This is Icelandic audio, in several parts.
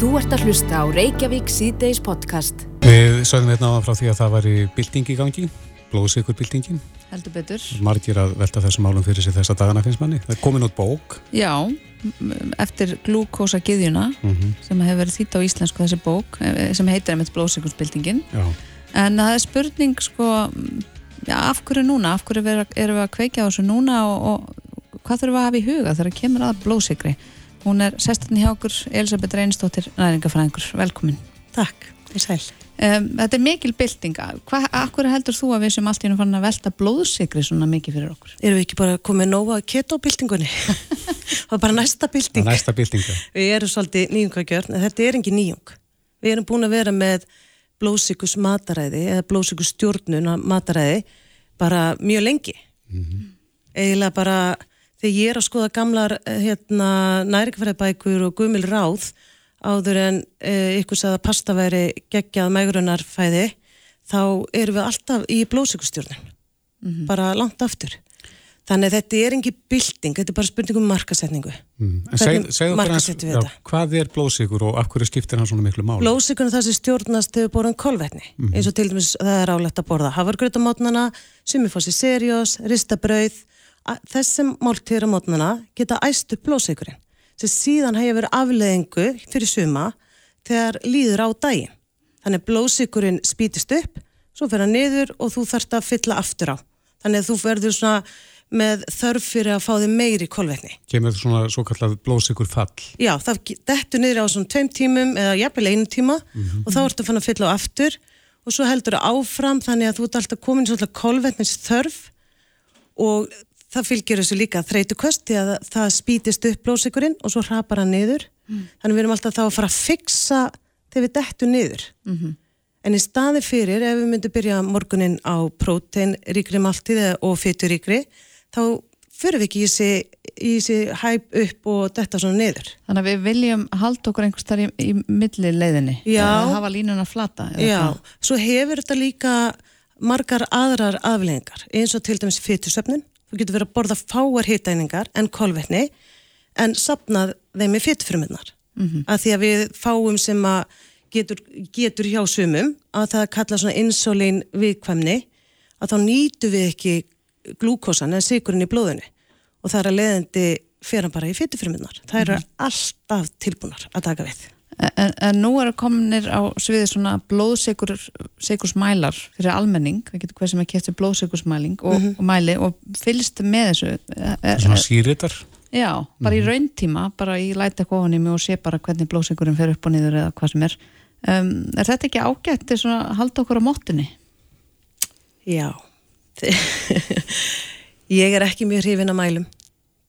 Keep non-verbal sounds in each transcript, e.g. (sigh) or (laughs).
Þú ert að hlusta á Reykjavík síðdeis podcast. Við sögðum hérna áðan frá því að það var í bilding í gangi, blóðsikur bildingin. Heldur betur. Margir að velta þessum málum fyrir sig þessa dagana finnst manni. Það er komin út bók. Já, eftir glúkosa gyðjuna Mm sem hefur verið þýtt á íslensku þessi bók eh, sem heitir einmitt blóðsikursbyltingin. Já, En það er spurning sko, já, af hverju núna? Af hverju erum við að kveikja á þessu núna og, og hvað þurfum við að hafa í huga þegar kemur að blóðsikri? Hún er sestarni hjá okkur, Elisabeth Reynsdóttir, næringafræðingur. Velkomin. Takk, ég sæl. Um, þetta er mikil byltinga. Akkur heldur þú að við sem allt í hennu fann að velta blóðsikri svona mikið fyrir okkur? Erum við ekki bara komið nóga keto-byltingunni? (laughs) það er bara næsta það bylting. er næsta bildinga. Við erum svolítið nýjungagjörn, en þetta er engin nýjung. Við erum búin að vera með blóðsíkus mataræði eða blóðsíkus stjórnun að mataræði bara mjög lengi. Eiginlega bara þegar ég er að skoða gamlar eh, hérna, næringfæðabækur og gumil ráð áður en e, ykkur sagði að pasta væri geggjað megrunarfæði þá erum við alltaf í blóðsíkustjórnun. bara langt aftur. Þannig að þetta er engi bylting, þetta er bara spurning um markasetningu. Mm. Segð, segðu okkur hans, já, hvað er blóðsikur og af hverju skiptir hann svona miklu máli? Blóðsíkurinn það sem stjórnast hefur borðan kolvetni, eins og til dæmis það er álegt að borða hafargrötamótnana, sumifossi serjós, ristabrauð, þessum máltíður á mótnana geta æst upp blóðsíkurinn, sem síðan hefur afleðingu fyrir suma þegar líður á daginn. Þannig að blóðsíkurinn spýtist upp, svo fer hann niður og þú þarft að fylla aftur á. Þannig að þú verður svona með þörf fyrir að fá þig meiri kolvetni. Kemur svona svo kallað blóðsikur fall. Já, það dettur niður á svona tveim tímum eða jafnvel einu tíma og þá ertu fann að fylla á aftur og svo heldur það áfram þannig að þú ert alltaf komin svona kolvetnins þörf og það fylgir þessu líka þreytuköst því að það spýtist upp blóðsikurinn og svo hrapar hann niður þannig við erum alltaf þá að fara að fixa þegar við dettum niður en í staði fyrir ef við myndum byrja morgunin á prótein ríkri maltið og fyturíkri þá fyrir við ekki í þessi, þessi hæp upp og detta svona niður Þannig að við viljum halda okkur einhvers þar í, í milli leiðinni. Já. Eða hafa línuna flata. Já, hvað? svo hefur þetta líka margar aðrar afleðingar eins og til dæmis fytusöfnun þú getur verið að borða fáar hitæningar en kolvetni en sapnað þeim með fytufrumunnar mm að því að við fáum sem að getur, getur hjá sumum að það kalla svona insulín viðkvæmni að þá nýtu við ekki glúkosan eða sigurinn í blóðinu. Og það er að leiðandi fyrir bara í fytufrumunnar það eru alltaf tilbúnar að taka við En, en nú eru kominir á sviði svona blóðsikursmælar fyrir almenning, það getur hver sem er keftir blóðsikursmæling og, Mhm. og mæli og fylgst með þessu. Er, er, Svona síritar. já, bara í rauntíma, bara í læta kofanými og sé bara hvernig blóðsikurinn fer upp og niður eða hvað sem er. Um, er þetta ekki ágætt til svona að halda okkur á móttunni? Já, (laughs) ég er ekki mjög hrifin að mælum.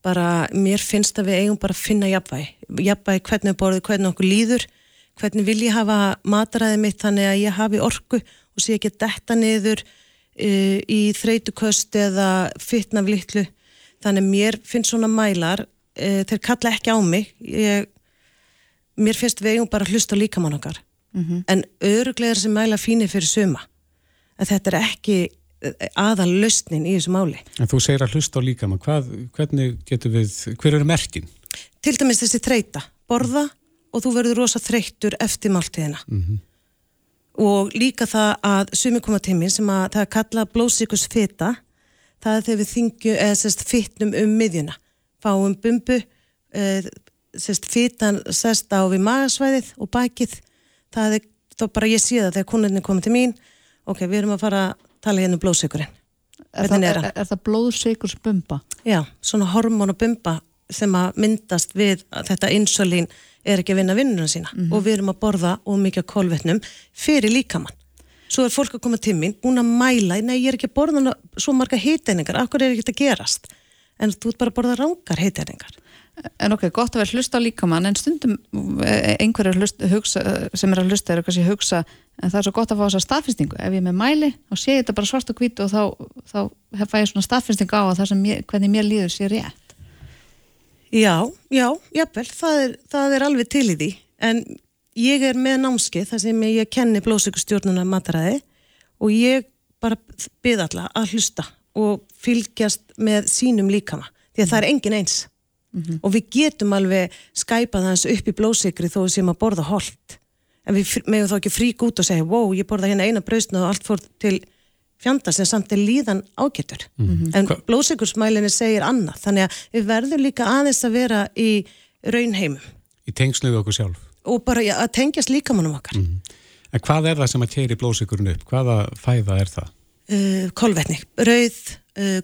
Bara, mér finnst að við eigum bara að finna jafnvægi. Jafnvægi hvernig við borðum, hvernig okkur líður, hvernig vil ég hafa mataræði mitt þannig að ég hafi orku og sé ekki detta niður uh, í þreytuköst eða fitna litlu. Þannig mér finnst svona mælar, uh, þeir kalla ekki á mig. Ég, mér finnst við eigum bara að hlusta líkamann okkar. En öruglega er þessi mæla fínir fyrir suma en þetta er ekki aðal lausnin í þessu máli. En þú segir að hlusta á líkamann. Hvað, hvernig getur við, hver eru merkin? Til dæmis þessi þreita, borða og þú verður rosa þreyttur eftir máltíðina. Og líka það að sumi koma tími sem að það er kalla blóðsíkus fita, það er þegar við þingju eða sérst fitnum um miðjuna. Fáum bumbu, e, sérst fitan sérst á við magasvæðið og bakið. Það er þá bara ég sé það þegar kunnarnir komið til mín, ok, við erum að fara að tala hérna um blóðsíkurinn. Er, er er, er það blóðsikursbumba? Já, svona hormonabumba sem að myndast við að þetta insulín er ekki að vinna vinnuna sína og við erum að borða og mikið af kolvetnum fyrir líkamann. Svo er fólk að koma til mín, búin að mæla, nei ég er ekki að borða svo marga hiteiningar, akkur er ekki að gerast? En þú ert bara að borða rángar hiteiningar. En ok, gott að vera hlusta á líkamann en stundum eh, einhverjar hlust, hugsa, sem er að hlusta kannski að hugsa en það er svo gott að fá þessa staðfinstingu ef ég er með mæli, þá sé ég þetta bara svart og hvít og þá, þá hef ég svona staðfinstingu á að það sem ég, hvernig mér líður sé rétt. Já, já, jafnvel, það er, það er alveg til í því, en ég er með námskeið þar sem ég kenni blóðsökustjórnuna mataræði og ég bara byrð alla að hlusta og fylgjast með sínum líkama, því að það er engin eins. Og við getum alveg skæpað hans upp í blóðsikri þó séum að borða holt. En við megum þá ekki frík út og segja wow, ég borða hérna eina brausna og allt fór til fjanda sem samt er líðan ágætur. En Hva- blóðsikursmælinni segir annað þannig að við verðum líka aðeins að vera í raunheimum. Í tengslu við okkur sjálf. og bara ja, að tengjast líkamannum okkar. En hvað er það sem að keiri blóðsikurinn upp? Hvaða fæða er það? uh, kolvetni, rauð,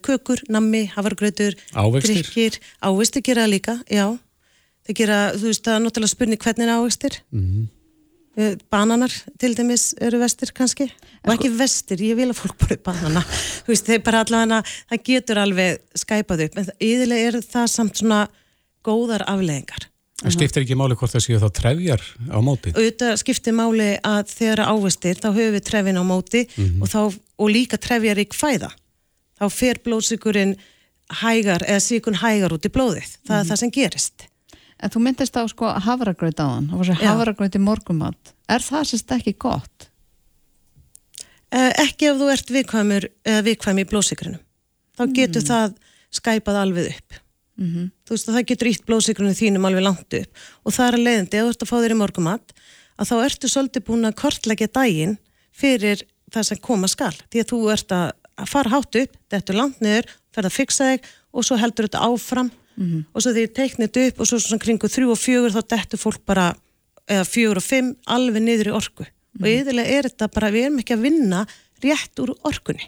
kökur, nammi, hafargrautur, Ávextir? drykkir, ávextir gera það líka, já. Það gera, þú veist, það er náttúrulega spurning hvernig er ávextir. Mm Uh, bananar til dæmis eru vestir kannski og ekki vestir, ég vil að fólk bara banana (laughs) þú veist, þeir bara allavega það getur alveg skæpað upp en yðurlega er það samt svona góðar afleðingar En skiptir ekki máli hvort það séu þá trefjar á móti? auðvitað skiptir máli að þegar ávestir þá höfum við trefin á móti og, þá, og líka trefjar í kvæða þá fer blóðsykurinn hægar eða sykurinn hægar út í blóðið. Það er það sem gerist. En þú myndist á sko havragraut á hann, það var svo havragraut í morgumat. Er það sérst ekki gott? eh, ekki ef þú ert viðkvæmur eða viðkvæm í blóðsykrinum. Þá getur það skæpað alveg upp. Mm þú veist að það getur ítt blóðsykrunum þínum alveg langt upp. Og það er að leiðandi, ef þú ert að fá þér í morgumat að þá ertu svolítið búin að kortleggja daginn fyrir það sem koma skal. Því að þú ert að að fara hátt upp þetta er langt niður, ferð að fixa þig og svo heldur þetta áfram. Og svo þegar ég teikna þetta upp og svo svona kringu þrjú og fjögur þá dettur fólk bara eða fjögur og fimm alveg niður í orku. Og yfirlega er þetta bara, við erum ekki að vinna rétt úr orkunni.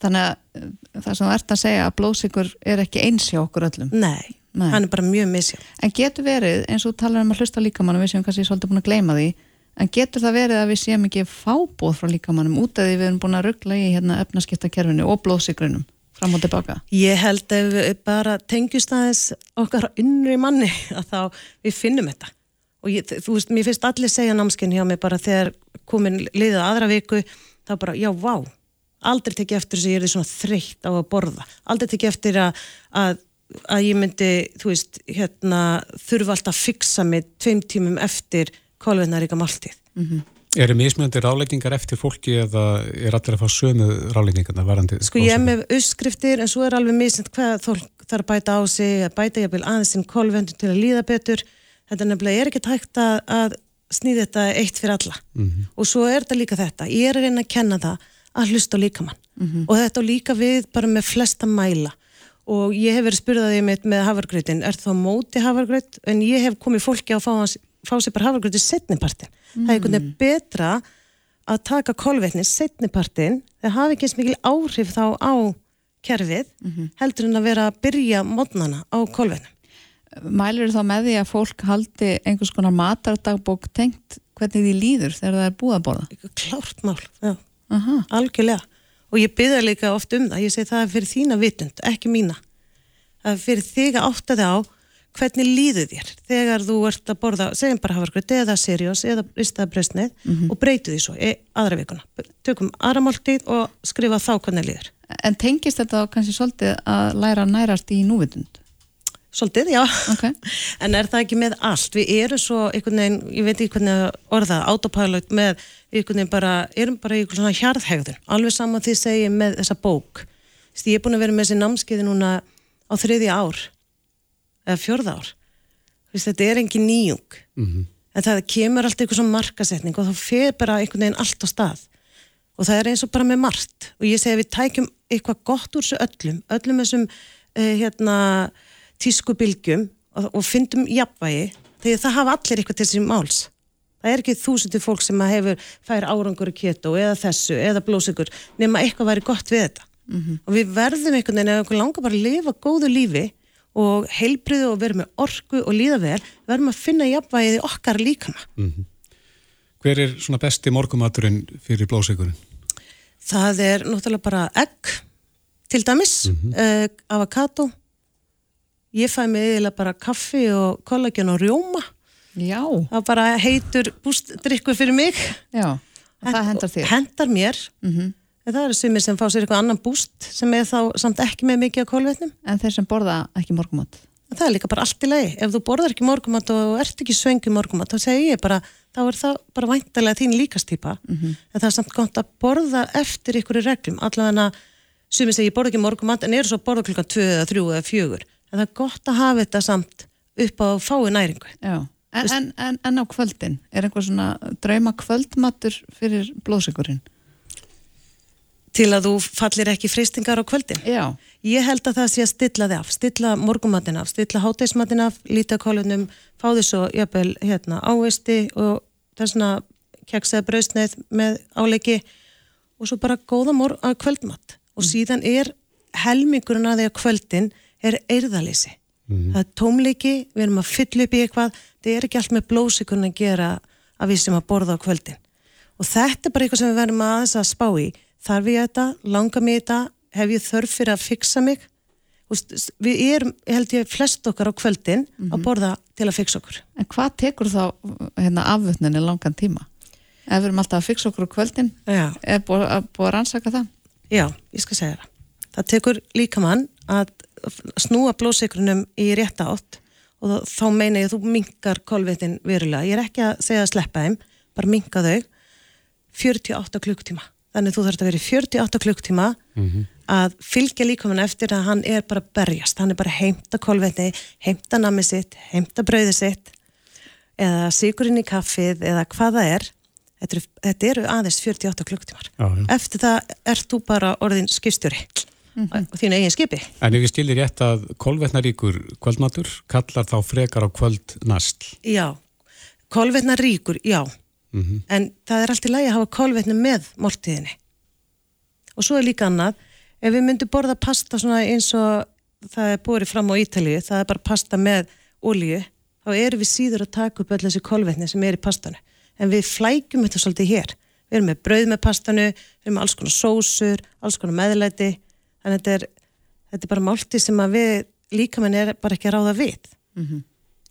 Þannig að uh, það sem þú ert að segja að blóðsikur er ekki eins hjá okkur öllum. nei, Nei. hann er bara mjög misjá En getur verið, eins og talar um að hlusta á líkamannum, við séum kannski svolítið búin að gleyma því, en getur það verið að við séum ekki fábóð frá líkamannum út af því við erum búin að ruggla í hérna efnaskiptakerfinu og blóðsikrunum fram og tilbaka? Ég held ef við bara tengjust aðeins okkar innri manni að þá við finnum þetta. Og ég, þú veist, mér finnst allir segja námskinn hjá mig bara þegar komin liðið aðra viku, þá bara, já, vá, aldrei tekið eftir þess að ég er því svona þreytt á að borða. Aldrei tekið eftir að, að, að ég myndi, þú veist, hérna, þurfa alltaf að fixa mig tveim tímum eftir kolvetnaríka máltíð. Eru mismunandi ráleikingar eftir fólki eða er allir að fá sömu ráleikingarna varandi? Sko ég er með uppskriftir en svo er alveg misint hvað fólk þarf að bæta á sig, að bæta jafnvel aðeins sinn kolvendun til að líða betur. Þetta nefnilega er ekki tækt að, að snýða þetta eitt fyrir alla. Og svo er þetta líka þetta. Ég er að reyna að kenna það að hlusta á líkamann. Og þetta líka við bara með flesta mæla. Og ég hef verið spurðaðið mitt með hafargrautin, er það móti hafargraut? En ég hef komið fólki á að fá, hans, fá sér bara hafargraut í setnipartin. Það er einhvern veginn betra að taka kolvetni setnipartin það hafi ekki eins mikil áhrif þá á kerfið heldur en að vera að byrja mótnana á kolvetnum. Mælur þá með því að fólk haldi einhvers konar matardagbók tengt hvernig því líður þegar það er búið að borða? Klárt mál, já, Aha. algjörlega. Og ég byrða líka oft um það, ég segi það er fyrir þína vitund, ekki mína. Það er fyrir þig að átta þig á hvernig líður þér þegar þú ert að borða, segjum bara hafargröð eða seriós eða ristaða bröstnið og breytu því svo í aðra vikuna. Tökum aðra máltíð og skrifa þá hvernig líður. En tengist þetta kannski svolítið að læra nærast í núvitund? Svolítið, já. Ok. (laughs) En er það ekki með allt? Við erum svo einhvern veginn, ég veit ekki hvernig að orða, autopilot með bara, erum bara í svona hjarðhegður. Alveg saman því segi ég með þessa bók. Þess, ég er búin að vera með þessi námskeiði núna á þriðja ár, eða fjörða ár. Þess, þetta er engin nýjung. En það kemur alltaf einhvern svona markasetning og þá fer bara einhvern veginn allt á stað. Og það er eins og bara með margt. Og ég segi að við tækjum eitthvað gott úr þessu öllum, öllum þessum uh, hérna, tískubilgjum og, og fyndum jafnvægi þegar það hafa allir eitthvað til sín máls. Það er ekki þúsundir fólk sem að hefur fær árangur í keto eða þessu eða blóðsökur nema eitthvað væri gott við þetta. Og við verðum einhvern veginn einhvern langar bara að lifa góðu lífi og heilbriðu og vera með orku og líða vel, verðum að finna jafnvægið í okkar líkama. Hver er svona besti morgumaturinn fyrir blóðsikurinn? Það er náttúrulega bara egg, til dæmis, mm avokado. Ég fæ mig eða bara kaffi og kollagen og rjóma. Já. Það bara heitur bústdrykku fyrir mig. Já, og það hendar þér. Hendar mér. En það eru sumir sem fá sér eitthvað annan búst sem er þá samt ekki með mikið af kólvetnum. En þeir sem borða ekki morgumat? En það er líka bara allt í lagi. Ef þú borðar ekki morgumat og ert ekki svöngi morgumat, þá segi ég bara, þá er það bara væntalega þín líkastýpa. En það er samt gott að borða eftir ykkur í reglum. Allavega sumir segi ég borða ekki morgumat en eru svo að borða klukkan 2 eða 3 eða 4. en það er gott að hafa þetta samt upp á fái næringu. Já, en, en, en, en á kvöldin, er einhver svona drauma kvöldmatur fyrir blóðsökurinn? Til að þú fallir ekki fristingar á kvöldin. Já. Ég held að það sé að stilla þið af, stilla morgumatin af, stilla hátægismatin af, líta kólunum, fá því svo jafnvel hérna áveisti og þessna keksaði brausneið með áleiki og svo bara góða mor að kvöldmatt og Mm. síðan er helmingurinn að því að kvöldin er eirðalýsi. Mm. Það er tómleiki, við erum að fylla upp í eitthvað, það er ekki allt með blósikurinn að gera að við sem að borða á kvöldin. Og þetta er bara eitthvað sem við verðum aðeins að spá í. Þarf ég þetta, langar mig þetta, hef ég þörf fyrir að fixa mig? Við erum, held ég, flest okkar á kvöldin að borða til að fixa okkur. En hvað tekur þá hérna, afvötninni langan tíma? Ef við erum alltaf að fixa okkur á kvöldin, Já. er búið að, að rannsaka það? Já, ég skal segja það. Það tekur líkamann að snúa blóðsikrunum í rétta átt og þá, þá meina ég að þú minkar kolvettin verulega. Ég er ekki að segja að sleppa þeim, bara minka þau 48 klukktíma. Þannig þú þarfst að vera í 48 klukktíma að fylgja líkamann eftir að hann er bara berjast. Hann er bara heimta kolvetni, heimta nammi sitt, heimta brauði sitt eða sigurinn í kaffið eða hvað það er. Þetta eru, þetta eru aðeins 48 klukktímar. Já, já. Eftir það ert þú bara orðin skipstjóri og þínu eigin skipi. En ef ég stilir rétt að kolvetnaríkur kvöldmatur kallar þá frekar á kvöld næst. Já, kolvetna ríkur, já. Mhm. En það er allt í lagi að hafa kolvetni með máltíðinni. Og svo er líka annað, ef við myndum borða pasta svona eins og það er borið fram á Ítalíu, það er bara pasta með olíu, þá erum við síður að taka upp öll þessi kolvetni sem er í pastanu. En við flækjum þetta svolítið hér. Við erum með brauð með pastanu, við erum með alls konar sósur, alls konar meðlæti, að þetta er, þetta er bara máltíð sem að við líkamenn er bara ekki að ráða við.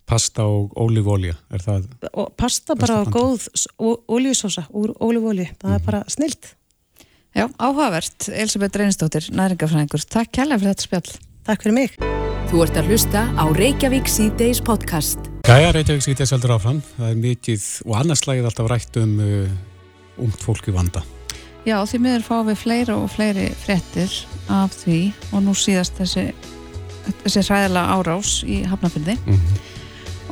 Pasta og ólífólja, er það? og pasta bara á góð ólíusósa úr ólífóli, það er bara snilt Já, áhugavert, Elisabeth Reynistóttir, næringafræðingur. Takk kærlega fyrir þetta spjall. Takk fyrir mig Þú ert að hlusta á Reykjavík C-Days podcast. Gæja Reykjavík sýtið seldur áfram. Það er mikið og annars slægið alltaf rætt um uh, ungt fólk í vanda. Já, því miður fáum við fleira og fleiri fréttir af því og nú síðast þessi, þessi hræðilega árás í Hafnafyrði Mm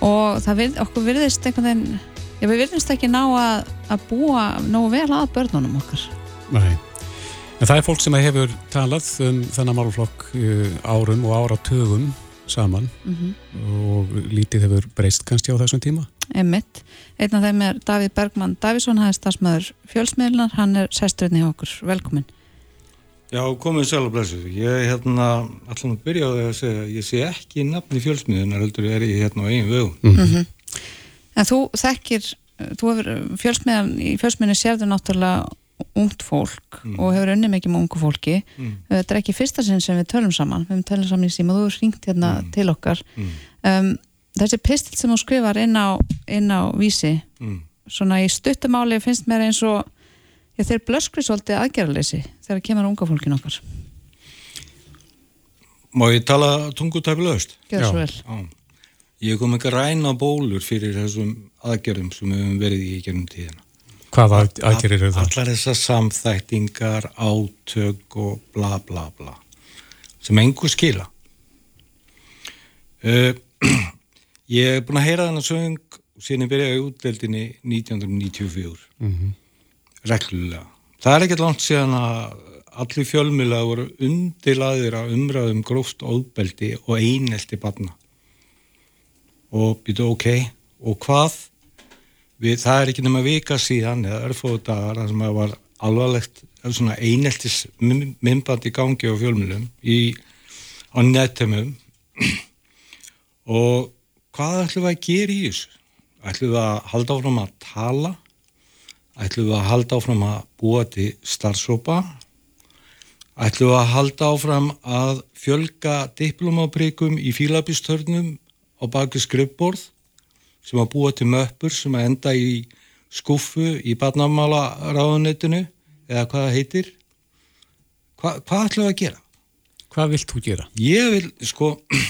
og það við, okkur virðist einhvern veginn, já við virðist ekki ná að, að búa nógu vel að börnunum okkar. Nei. En það er fólk sem hefur talað um þennan málflokk uh, árum og áratugum saman og lítið hefur breyst kannski á þessum tíma. Emmitt. Einn af þeim er Davíð Bergmann Davíðsson, hann er stafsmöður fjölsmiðlunar, hann er sesturinn í okkur. Velkomin. Já, komið sæl og blessu. Ég hérna, allan að byrja á því að segja, ég sé ekki nafni fjölsmiðunar, heldur er ég hérna á eigin vögum. En þú þekkir, þú hefur fjölsmiðan, í fjölsmiðinu sérðu náttúrulega ungt fólk og hefur unni mikið með ungu fólki. Þetta er ekki fyrsta sinn sem við tölum saman, við höfum tölum saman í síma og þú hefur ringt hérna til okkar. Um, þessi pistil sem þú skrifar inn á, inn á vísi, Mm. svona í stuttumáli finnst mér eins og já, þeir blöskri svolítið aðgerðaleysi þegar kemur að unga fólkin okkar. Má ég tala tungutæfilegust? Gjör svo vel. Já. Ég kom ekki ræna bólur fyrir þessum aðgerðum sem við höfum verið í gegnum tíðina. Hvaða aðgerir eru það? Allar þessar samþæktingar, átök og bla bla bla sem engu skila. Uh, (clears throat) ég er búin að heyra þennan söng síðan ég byrjaði í útdeldinni 1994 Mhm. Reglulega. Það er ekkert langt síðan að allir fjölmjöla voru undilaðir að umræðum gróft óðbeldi og einelti barna. Og býtu ok, og hvað? Við, það er ekki nema vika síðan eða örfóðu dagar sem það var alvarlegt eineltis mymband í gangi á fjölmjölum á nettemum og hvað ætlum við að gera í þessu? Ætlum við að halda áfram að tala? Ætlum við að halda áfram að búa til starfsópa? Ætlum við að halda áfram að fjölga diplomaprikum í fílabistörnum á baki skrifborð sem að búa til möppur sem að enda í skuffu í barnamála ráðunetinu eða hvað það heitir? Hva, hvað ætlum við að gera? Hvað vilt þú gera? Ég vil, sko, (clears throat)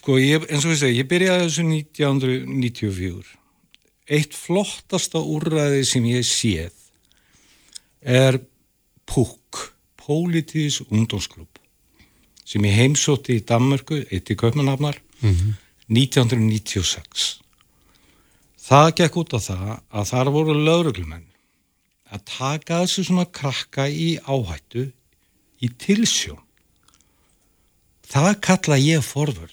sko, ég, eins og ég segi, ég byrjaði þessu 1994. Eitt flottasta úrræði sem ég séð er PUK, Politics Ungdómsklub. sem ég heimsótti í Danmörku, eitt í Kaupmannafnar, mm 1996. Það gekk út á það að þar voru lauruglumenn að taka þessu svona krakka í áhættu í tilsjón. Það kalla ég forvörð.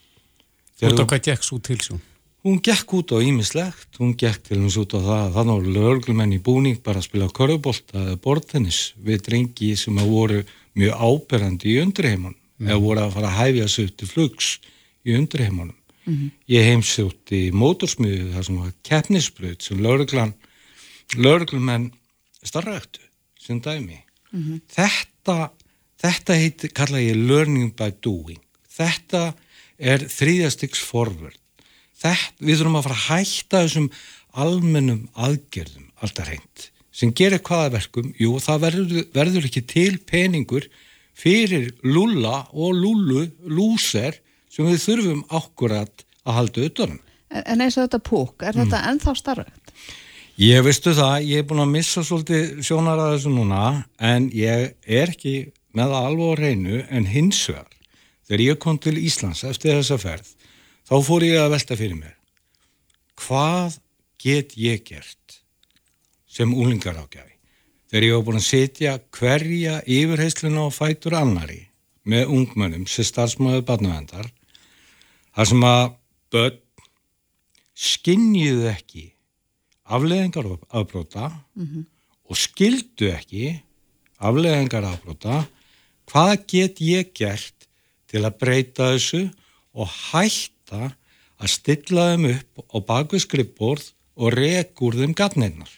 Út á hvað gekk svo tilsjón? Hún gekk út á ímislegt, hún gekk til hans út á það að þannig voru lauruglumenn í búning bara að spila körubólta eða bortennis við drengi sem að voru mjög áberandi í undriheimunum mm. eða voru að fara að hæfja sig til flugs í undriheimunum. Mm -hmm. Ég heimsjótti mótorsmiðu þar sem var keppnisbröð sem lauruglumenn starraöktu sem dæmi. Mm -hmm. Þetta, þetta heit, kalla ég learning by doing. Þetta er þrýðastyks forvörd þetta, við þurfum að fara að hætta þessum almennum aðgerðum alltaf reynd sem gerir hvaða verkum, jú það verður, verður ekki til peningur fyrir lúla og lúlu lúser sem við þurfum ákkurat að halda auðvitaðum. En eins og þetta púk, er mm. þetta ennþá starfægt? Ég veistu það, ég er búin að missa svolítið sjónar að þessu núna en ég er ekki með alveg á reynu en hins vegar þegar ég kom til Íslands eftir þessa ferð þá fór ég að velta fyrir mér hvað get ég gert sem úlingar ágjafi þegar ég var búin að setja hverja yfirheysluna og fætur annari með ungmönnum sem starfsmöðu barnavendar þar sem að börn skinnjuðu ekki afleðingar afbróta mm -hmm. og skildu ekki afleðingar afbróta hvað get ég gert til að breyta þessu og hætt þetta að stilla þeim upp á bakvið skrippborð og rekur þeim gatnirnar.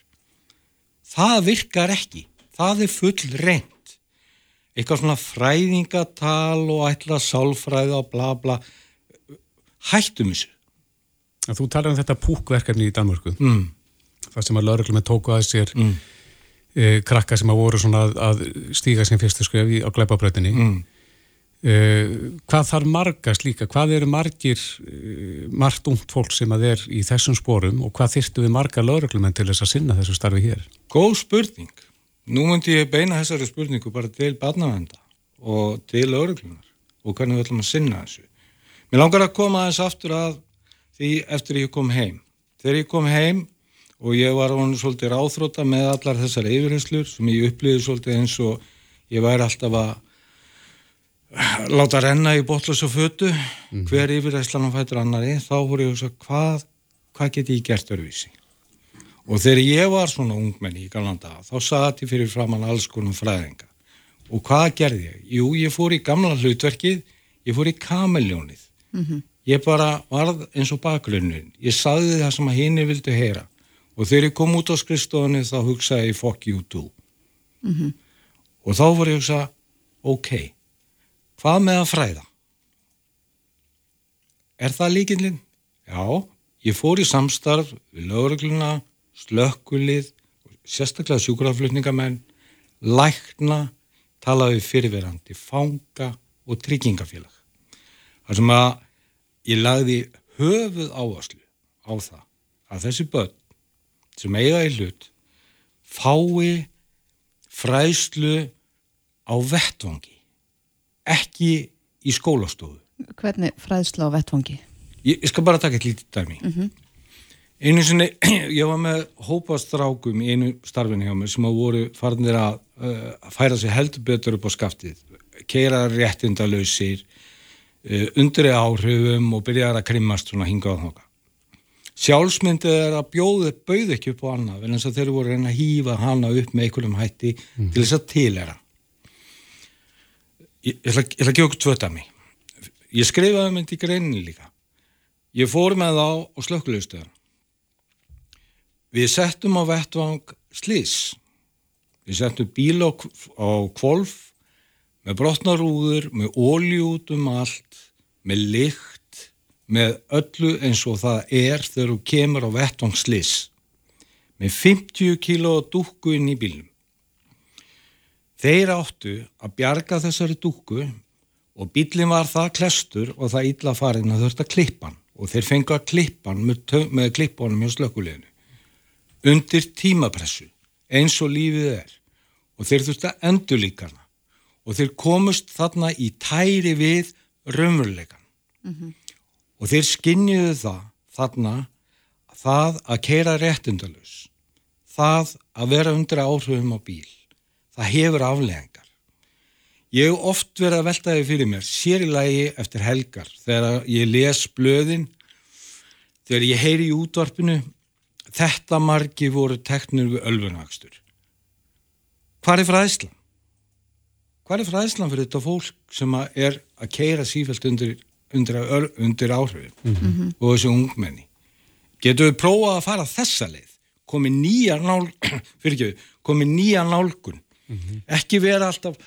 Það virkar ekki. Það er full reynd. Eitthvað svona fræðingatal og ætla sálfræði og bla bla. Hættum þessu. Þú talar um þetta púkverkefni í Danmörku. Mm. Það sem að lauruglum er tóku að sér mm. e, krakka sem að voru svona að, að stíga sem fyrstu skref á gleipabröðinni. Mm. Uh, hvað þarf margast líka, hvað eru margir uh, margt ungt fólk sem að er í þessum spórum og hvað þyrstu við marga lauruglumenn til þess að sinna þessu starfi hér? Góð spurning. Nú myndi ég beina þessari spurningu bara til barnavenda og til lauruglunar og hvernig við ætlum að sinna þessu. Mér langar að koma aðeins aftur að því eftir ég kom heim. Þegar ég kom heim og ég var hún svolítið ráþróta með allar þessar yfirherslur sem ég upplýði svolítið eins og ég væri alltaf að láta renna í botlösa fötu mm. hver yfirreislan hann fætur annari þá voru ég að hugsa hvað, hvað get ég gert öruvísi og þegar ég var svona ungmenni í Galanda þá satt ég fyrir framann alls konum fræðinga og hvað gerði ég? Jú, ég fór í gamla hlutverkið ég fór í kamelljónið mm -hmm. ég bara varð eins og bakgrunnin ég saði það sem að henni vildu heyra og þegar ég kom út á skrifstofunni þá hugsaði ég fuck you too mm -hmm. og þá voru ég að hugsa ok Hvað með að fræða? Er það líkinlinn? Já, ég fór í samstarf við lögregluna, slökkulið, sérstaklega sjúkraflutningamenn, lækna, talaði fyrirverandi, fanga og tryggingafélag. Það sem að ég lagði höfuð áherslu á það að þessi börn sem eiga í hlut fái fræslu á vettvangi ekki í skólastofu. Hvernig fræðsla á vettfangi? Ég, ég skal bara taka eitt lítið dæmi. Mm -hmm. Einu sinni, (clears throat) ég var með hópastrákum í einu starfinni hjá mig sem að voru farnir að uh, færa sig heldur betur upp á skaftið, keira réttindalöysir, uh, undri áhrifum og byrjaði að krimmast svona hingað á þoka. Sjálfsmyndið er að bjóðu bauð ekki upp á annað, en þess að þeir voru að hýfa hana upp með einhverjum hætti mm. til þess að tilera. Ég ætla, ég ætla að gefa okkur tvö dæmi. Ég skrifaði þetta í greinin líka. Ég fór með þá á slökkulegstöðan. Við settum á vettvang slís. Við settum bíl á, á kvolf með brotnarúður, með óljú út um allt, með lykt, með öllu eins og það er þegar þú kemur á vettvang slís. Með 50 kíló dúkku inn í bílum. Þeir áttu að bjarga þessari dúku og bílinn var það klestur og það illa farin að þurft að klippa hann. Og þeir fengu að klippa hann með, með klippunum hjá slökuleginu undir tímapressu eins og lífið er. Og þeir þurft að endur líka hana. Og þeir komust þarna í tæri við raunveruleikan og þeir skinniðu það þarna það að keira réttundalus það að vera undir áhrifum á bíl það hefur afleðingar ég hef oft verið að velta því fyrir mér sér í lagi eftir helgar þegar ég les blöðin þegar ég heyri í útvarpinu þetta margi voru teknur við ölfunvakstur hvað er fræðslan? hvað er fræðslan fyrir þetta fólk sem er að keira sífælt undir, undir, undir áhrifin Mhm. og þessi ungmenni? Getur við prófað að fara þessa leið? Komið nýja nál (clears throat) nýja nálgun ekki vera alltaf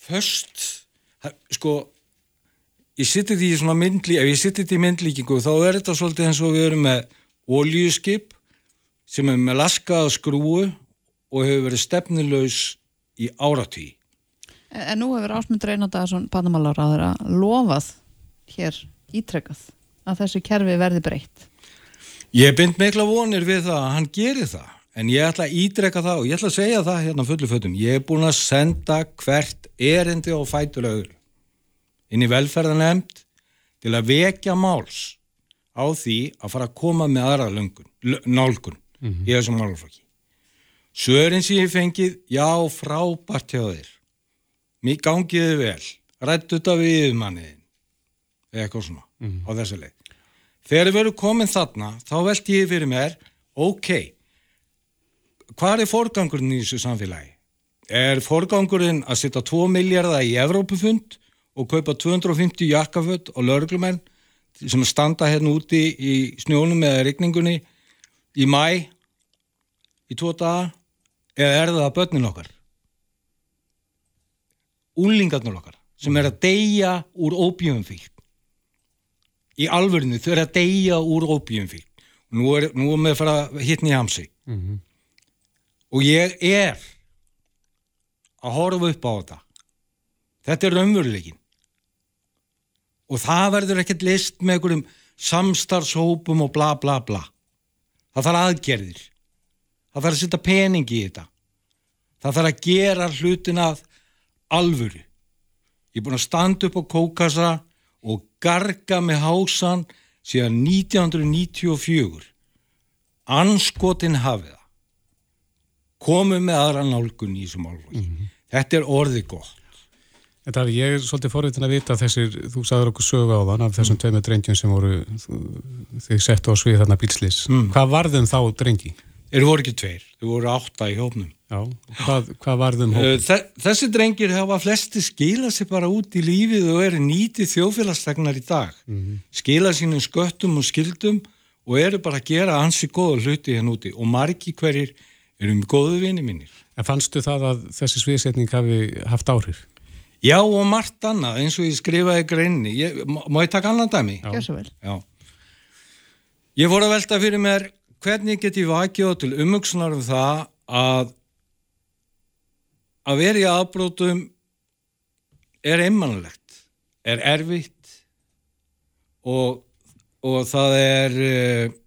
först sko ég sitti því í svona myndlí ef ég sitti því í myndlíkingu þá er þetta svolítið eins og við erum með oljuskip sem er með laskaða skrúu og hefur verið stefnilaus í áratví En en nú hefur Ásmundur Einardagsson Panamálaráður að lofað hér ítrekkað að þessu kerfi verði breytt. Ég bind mikla vonir við það að hann gerir það en ég ætla að ídreka það og ég ætla að segja það hérna fullu fötum. Ég er búin að senda hvert erindi og fætur öðru inn í velferðanemnd til að vekja máls á því að fara að koma með aðra löngun, nálgun í þessum málflokki. Svörin sem ég fengið, já, frábært hjá þér. Mér gangiði vel, rættu þetta við manniðin eða eitthvað svona á þessu leið. Þegar við erum komin þarna, þá veldi ég fyrir mér, ok, hvað er forgangurinn í þessu samfélagi? Er forgangurinn að setja 2 miljardar í Evrópufund og kaupa 250 jakkaföld og lörglumenn sem standa hérna úti í snjónum eða rigningunni í mæ í tvo daga? Eða er það börnin okkar? Úlingarnir okkar sem er að deyja úr óbjöfumfík í alvörinu þau eru að deyja úr óbíumfík og nú er, nú er með að fara hittni í hamsi og ég er að horfa upp á þetta. Þetta er raunveruleikin og það verður ekkert list með einhverjum samstarfshópum og bla bla bla. Það þarf aðgerðir. Það þarf að setja pening í þetta. Það þarf að gera hlutin að alvöru. Ég er búin að standa upp á kókassa og garga með hásan síðan 1994 anskotin hafið það komum með aðra nálgun í þessum álflokki þetta er orðið gott En það er ég er svolítið forvitin að vita þessir, þú sagður okkur sögu á þann af þessum mm. tveimur drengjum sem voru þú, þið settu á svið þarna bílslis. Hvað varðum þá drengi? þeir voru ekki tveir, þeir voru átta í hópnum Já, hvað, hvað varðum hóp? Uh, þe- Þessi drengir hafa flesti skila sér bara út í lífið og eru nýtið þjóðfélagstegnar í dag. Skila sínum sköttum og skildum og eru bara að gera ansi góða hluti hérna úti og margi hverjir eru með góðu vini mínir. En fannstu það að þessi sviðsetning hafi haft áhrif? Já og margt annað eins og ég skrifaði greinni. Ég, má ég taka annan dæmi? Já. Svo vel. Já. Ég fór að velta fyrir mér hvernig get ég vakið á til umhugsunar um það að að vera í aðbrótum er einmannlegt, er erfitt og, og það er uh,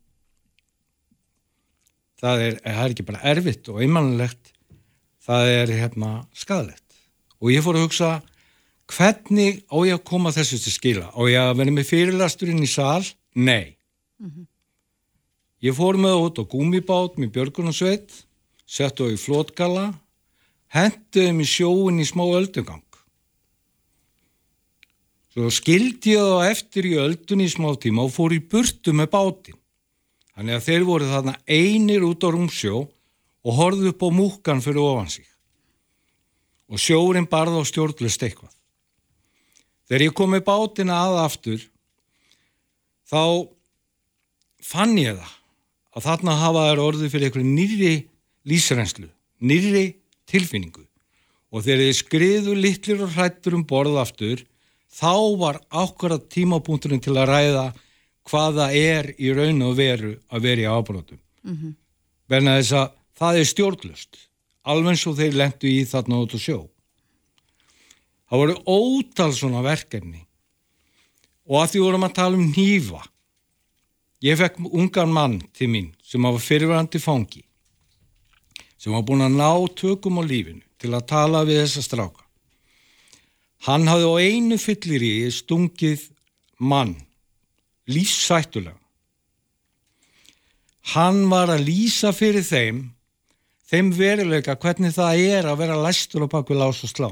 það er, það er ekki bara erfitt og einmannlegt það er hérna skadalegt og ég fór að hugsa hvernig á ég að koma þessu til skila? Á ég að vera með fyrirlasturinn í sal? Nei. Ég fór með út á gúmibát með björgunarsveit settu á í flótgala henduðum í sjóin í smá öldugang. Svo skildi ég þá eftir í öldunni í smá tíma og fór í burtu með bátinn þannig að þeir voru þarna einir út á rúmsjó og horfðu upp á múkan fyrir ofan sig. Og sjórin barð á stjórnlust eitthvað. Þegar ég kom með bátina að aftur þá fann ég það að þarna hafa þær orðið fyrir einhverju nýri lísrenslu, nýri tilfinningu. Og þegar þið skriðu litlir og hrættur um borð aftur þá var ákvarða tímapunkturinn til að ræða hvað það er í raun og veru að vera í ábrotum. Mm -hmm. Verna þess að það er stjórnlust, alveg svo þeir lendu í þarna út og sjó. Það voru ótal svona verkefni og að því vorum að tala um nýfa Ég fekk ungan mann til mín sem var fyrirverandi fangi sem var búin að ná tökum á lífinu til að tala við þessa stráka Hann hafði á einu fyllir í stungið mann, lífsættulega. Hann var að lýsa fyrir þeim, þeim veruleika hvernig það er að vera læstur á bakvið lás og slá.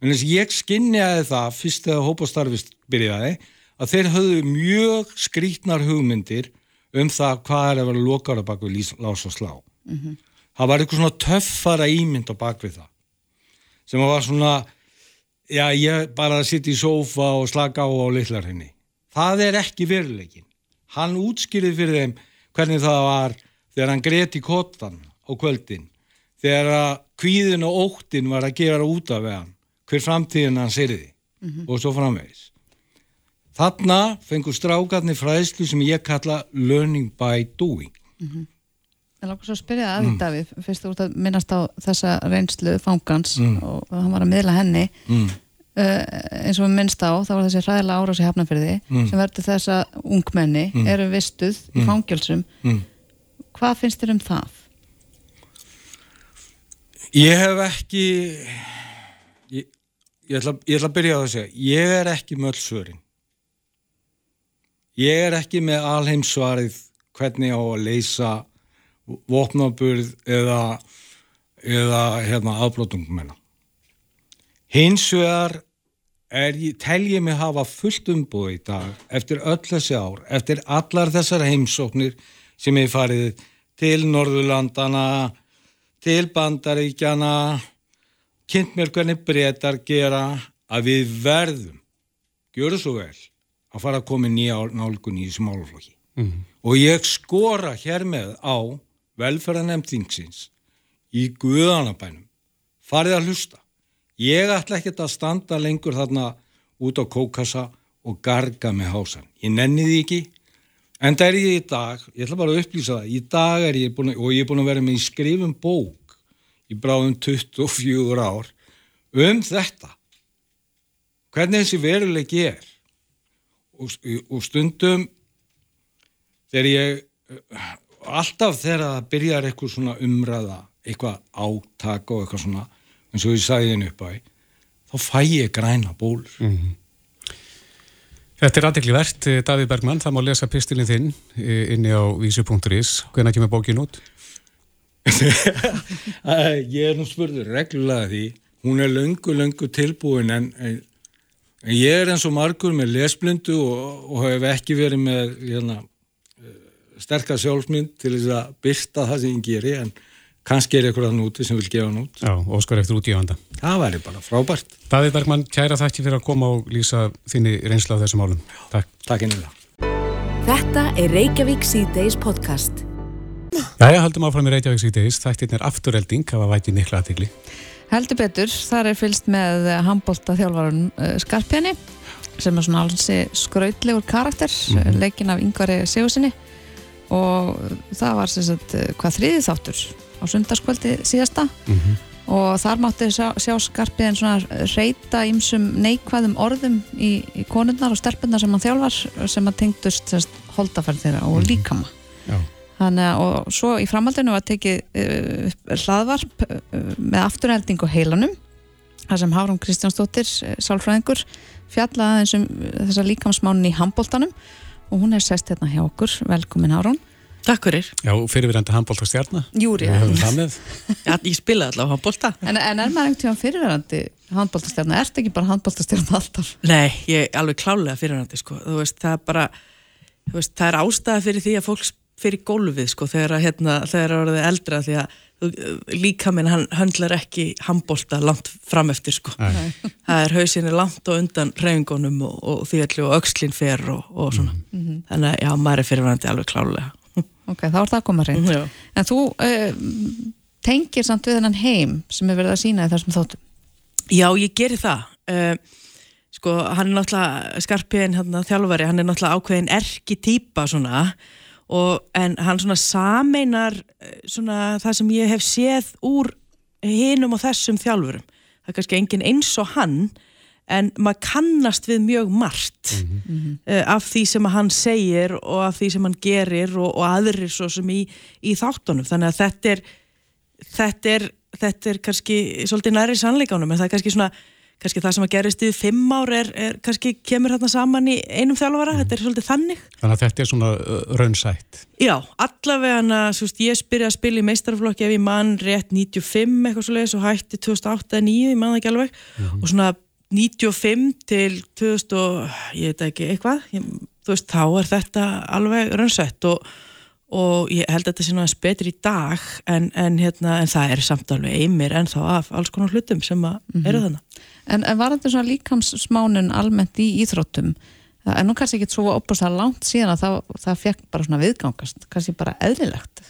En þess ég skinniði það fyrst þegar hópastarfist byrjaði að þeir höfðu mjög skrítnar hugmyndir um það hvað er að vera lokar á bakvið lás og slá. Mm -hmm. Það var eitthvað svona töffara ímynd á bakvið það sem var svona, já ég bara að sitta í sófa og slaka á á litlar henni. Það er ekki veruleikin. Hann útskýrið fyrir þeim hvernig það var þegar hann greti kottan á kvöldin, þegar að kvíðin og óttin var að gera út af hann, hver framtíðin hann syrði mm -hmm. og svo framvegis. Þarna fengur strákarnir fræðslu sem ég kalla learning by doing. Mm -hmm. Það lókur svo að spyrja að því mm. Davíð, fyrst þú ert að minnast á þessa reynslu fangans mm. og hann var að miðla henni mm. Eins og við minnst á, þá var þessi ræðilega árás í hafnafyrði mm. sem verður þess að ungmenni mm. eru vistuð í mm. fangjálsum mm. hvað finnst þér um það? Ég hef ekki ég, ég, ætla, ég ætla að byrja á að segja ég er ekki með öll svörin ég er ekki með alheimsvarið hvernig á að leysa vopnaburð eða eða hérna afblótungmennar hins vegar ég, tel ég mig hafa fullt umbúið í dag eftir öll þessi ár, eftir allar þessar heimsóknir sem ég farið til Norðurlandana, til Bandaríkjana, kynnt mér hvernig breytar gera að við verðum, gjöru svo vel, að fara að koma nýja nálgun í þessu málflokki. Mm -hmm. Og ég skora hér með á velferðanemtingsins í Guðanabænum, farið að hlusta. Ég ætla ekkert að standa lengur þarna út á kókassa og garga með hásan. Ég nenni því ekki, en það er ég í dag, ég ætla bara að upplýsa það, í dag er ég búin að, og ég er búin að vera með í skrifum bók í bráðum 24 ár um þetta. Hvernig þessi veruleik er og, og stundum þegar ég, alltaf þegar það byrjar eitthvað svona umræða, eitthvað áttak og eitthvað svona eins og ég sagði henni upp á þá fæ ég græna bólur mm -hmm. Þetta er aðdekli verðt, eh, Davíð Bergmann það má lesa pistilinn þinn eh, inni á vísu.is hvernig kemur bókin út? (laughs) ég er nú spurður reglulega því hún er löngu, löngu tilbúin en, en ég er eins og margur með lesblindu og, og hef ekki verið með hérna, eh, sterkast sjálfsmynd til þess að byrsta það sem ég geri en kannski er eitthvað núti sem vil gefa nút Já, óskar eftir útífanda Það væri bara frábært. Davíð Bergmann, kæra þakki fyrir að koma og lýsa þinni reynsla á þessum álum Takk. Takk einnig Þetta er Reykjavík C-Days podcast. Jæja, haldum áfram í Reykjavík C-Days Þættin er afturrelding, hafa vætið mikla aðtegli Heldur betur, þar er fylst með handbólta þjálfarun uh, Skarpjani sem er svona alls skrautlegur karakter mm -hmm. leikin af yngvari Sigursinni og það var sem sagt uh, hvað þriði þáttur á sundarskvöldi síðasta mm -hmm. og þar mátti sjá, sjá skarpið en svona reyta ímsum neikvæðum orðum í, í konurnar og stelpunar sem hann þjálfar sem að tengdust holdafærð þeirra og mhm. líkama Já. þannig að og svo í framhaldinu var tekið uh, hlaðvarp uh, með afturhelding og heilanum þar sem Hárum Kristjánsdóttir uh, sálfræðingur fjallaði eins um þessa líkamsmánin í handbóltanum og hún er sest hérna hjá okkur, velkomin Hárum Takk fyrir. Já, fyrirverandi handbóltastjarnar. Júri. Við höfum það með. Já, ég spilaði alltaf handbólta. En, en er maður einhvern tíma fyrirverandi handbóltastjarnar? Er þetta ekki bara handbóltastjarnar alltaf? Nei, ég er alveg klálega fyrirverandi, sko. Þú veist, það er bara, þú veist, það er ástæða fyrir því að fólk fyrir gólfið, sko, þegar að, hérna, þegar að verða eldra, því að líka minn, hann höndlar ekki handbólta langt fram eftir, sko. Nei. Það er hausinni langt og undan reyningunum og, og því allir og aukslinn fer og, og svona. Mm -hmm. Þannig að, já, maður er fyrirverandi alveg klálega (laughs) ok, þá er það að koma reynd en þú uh, tengir samt við hennan heim sem er verið að sína í þessum þóttum Já, ég gerir það. Uh, sko, hann er náttúrulega skarpiðin hérna, þjálfari, hann er náttúrulega ákveðin erki týpa svona. Og, en hann svona sameinar eh, svona það sem ég hef séð úr hinum og þessum þjálfurum. Það er kannski engin eins og hann en maður kannast við mjög margt mm -hmm. uh, af því sem hann segir og af því sem hann gerir og, og aðrir svo sem í, í þáttunum þannig að þetta er þetta er, þetta er kannski svolítið næri sannleikanum en það er kannski svona kannski það sem að gerist í fimm ár er, er kannski kemur hérna saman í einum þjálfara, Mhm. þetta er svolítið þannig Þannig að þetta er svona uh, raunsætt. Já, allavega hana, svo veist, ég spyrja að spila í meistarflokki ef ég mann rétt 95 eitthvað svo leiðis og hætti 2008-2009, ég man það ekki alveg og svona 95 til 2000 og ég veit ekki eitthvað, ég, veist, þá er þetta alveg raunsætt og, og ég held að þetta sé náttúrulega betri í dag en, en, hérna, en það er samt alveg einmir en þá af alls konar hlutum sem að eru þannig. En, en var þetta svona líkamssmánun almennt í íþróttum? Er nú kannski ekki svo opast að langt síðan að það, það fekk bara svona viðgangast, kannski bara eðlilegt.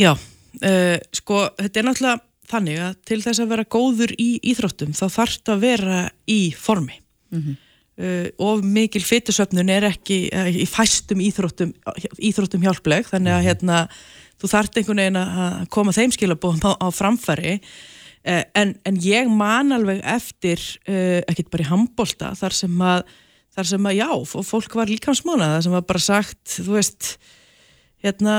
Já, uh, sko, þetta er náttúrulega þannig að til þess að vera góður í íþróttum þá þarf þetta að vera í formi. Mm og mikil fytusöfnun er ekki uh, í fæstum íþróttum, íþróttum hjálpleg, þannig að hérna, þú þarft einhvern veginn að koma þeim skilabóðum á, á framfæri uh, en, en ég man alveg eftir, uh, ekkert bara í handbólta, þar sem að þar sem að já, fólk var líkansmóna þar sem að bara sagt, þú veist hérna,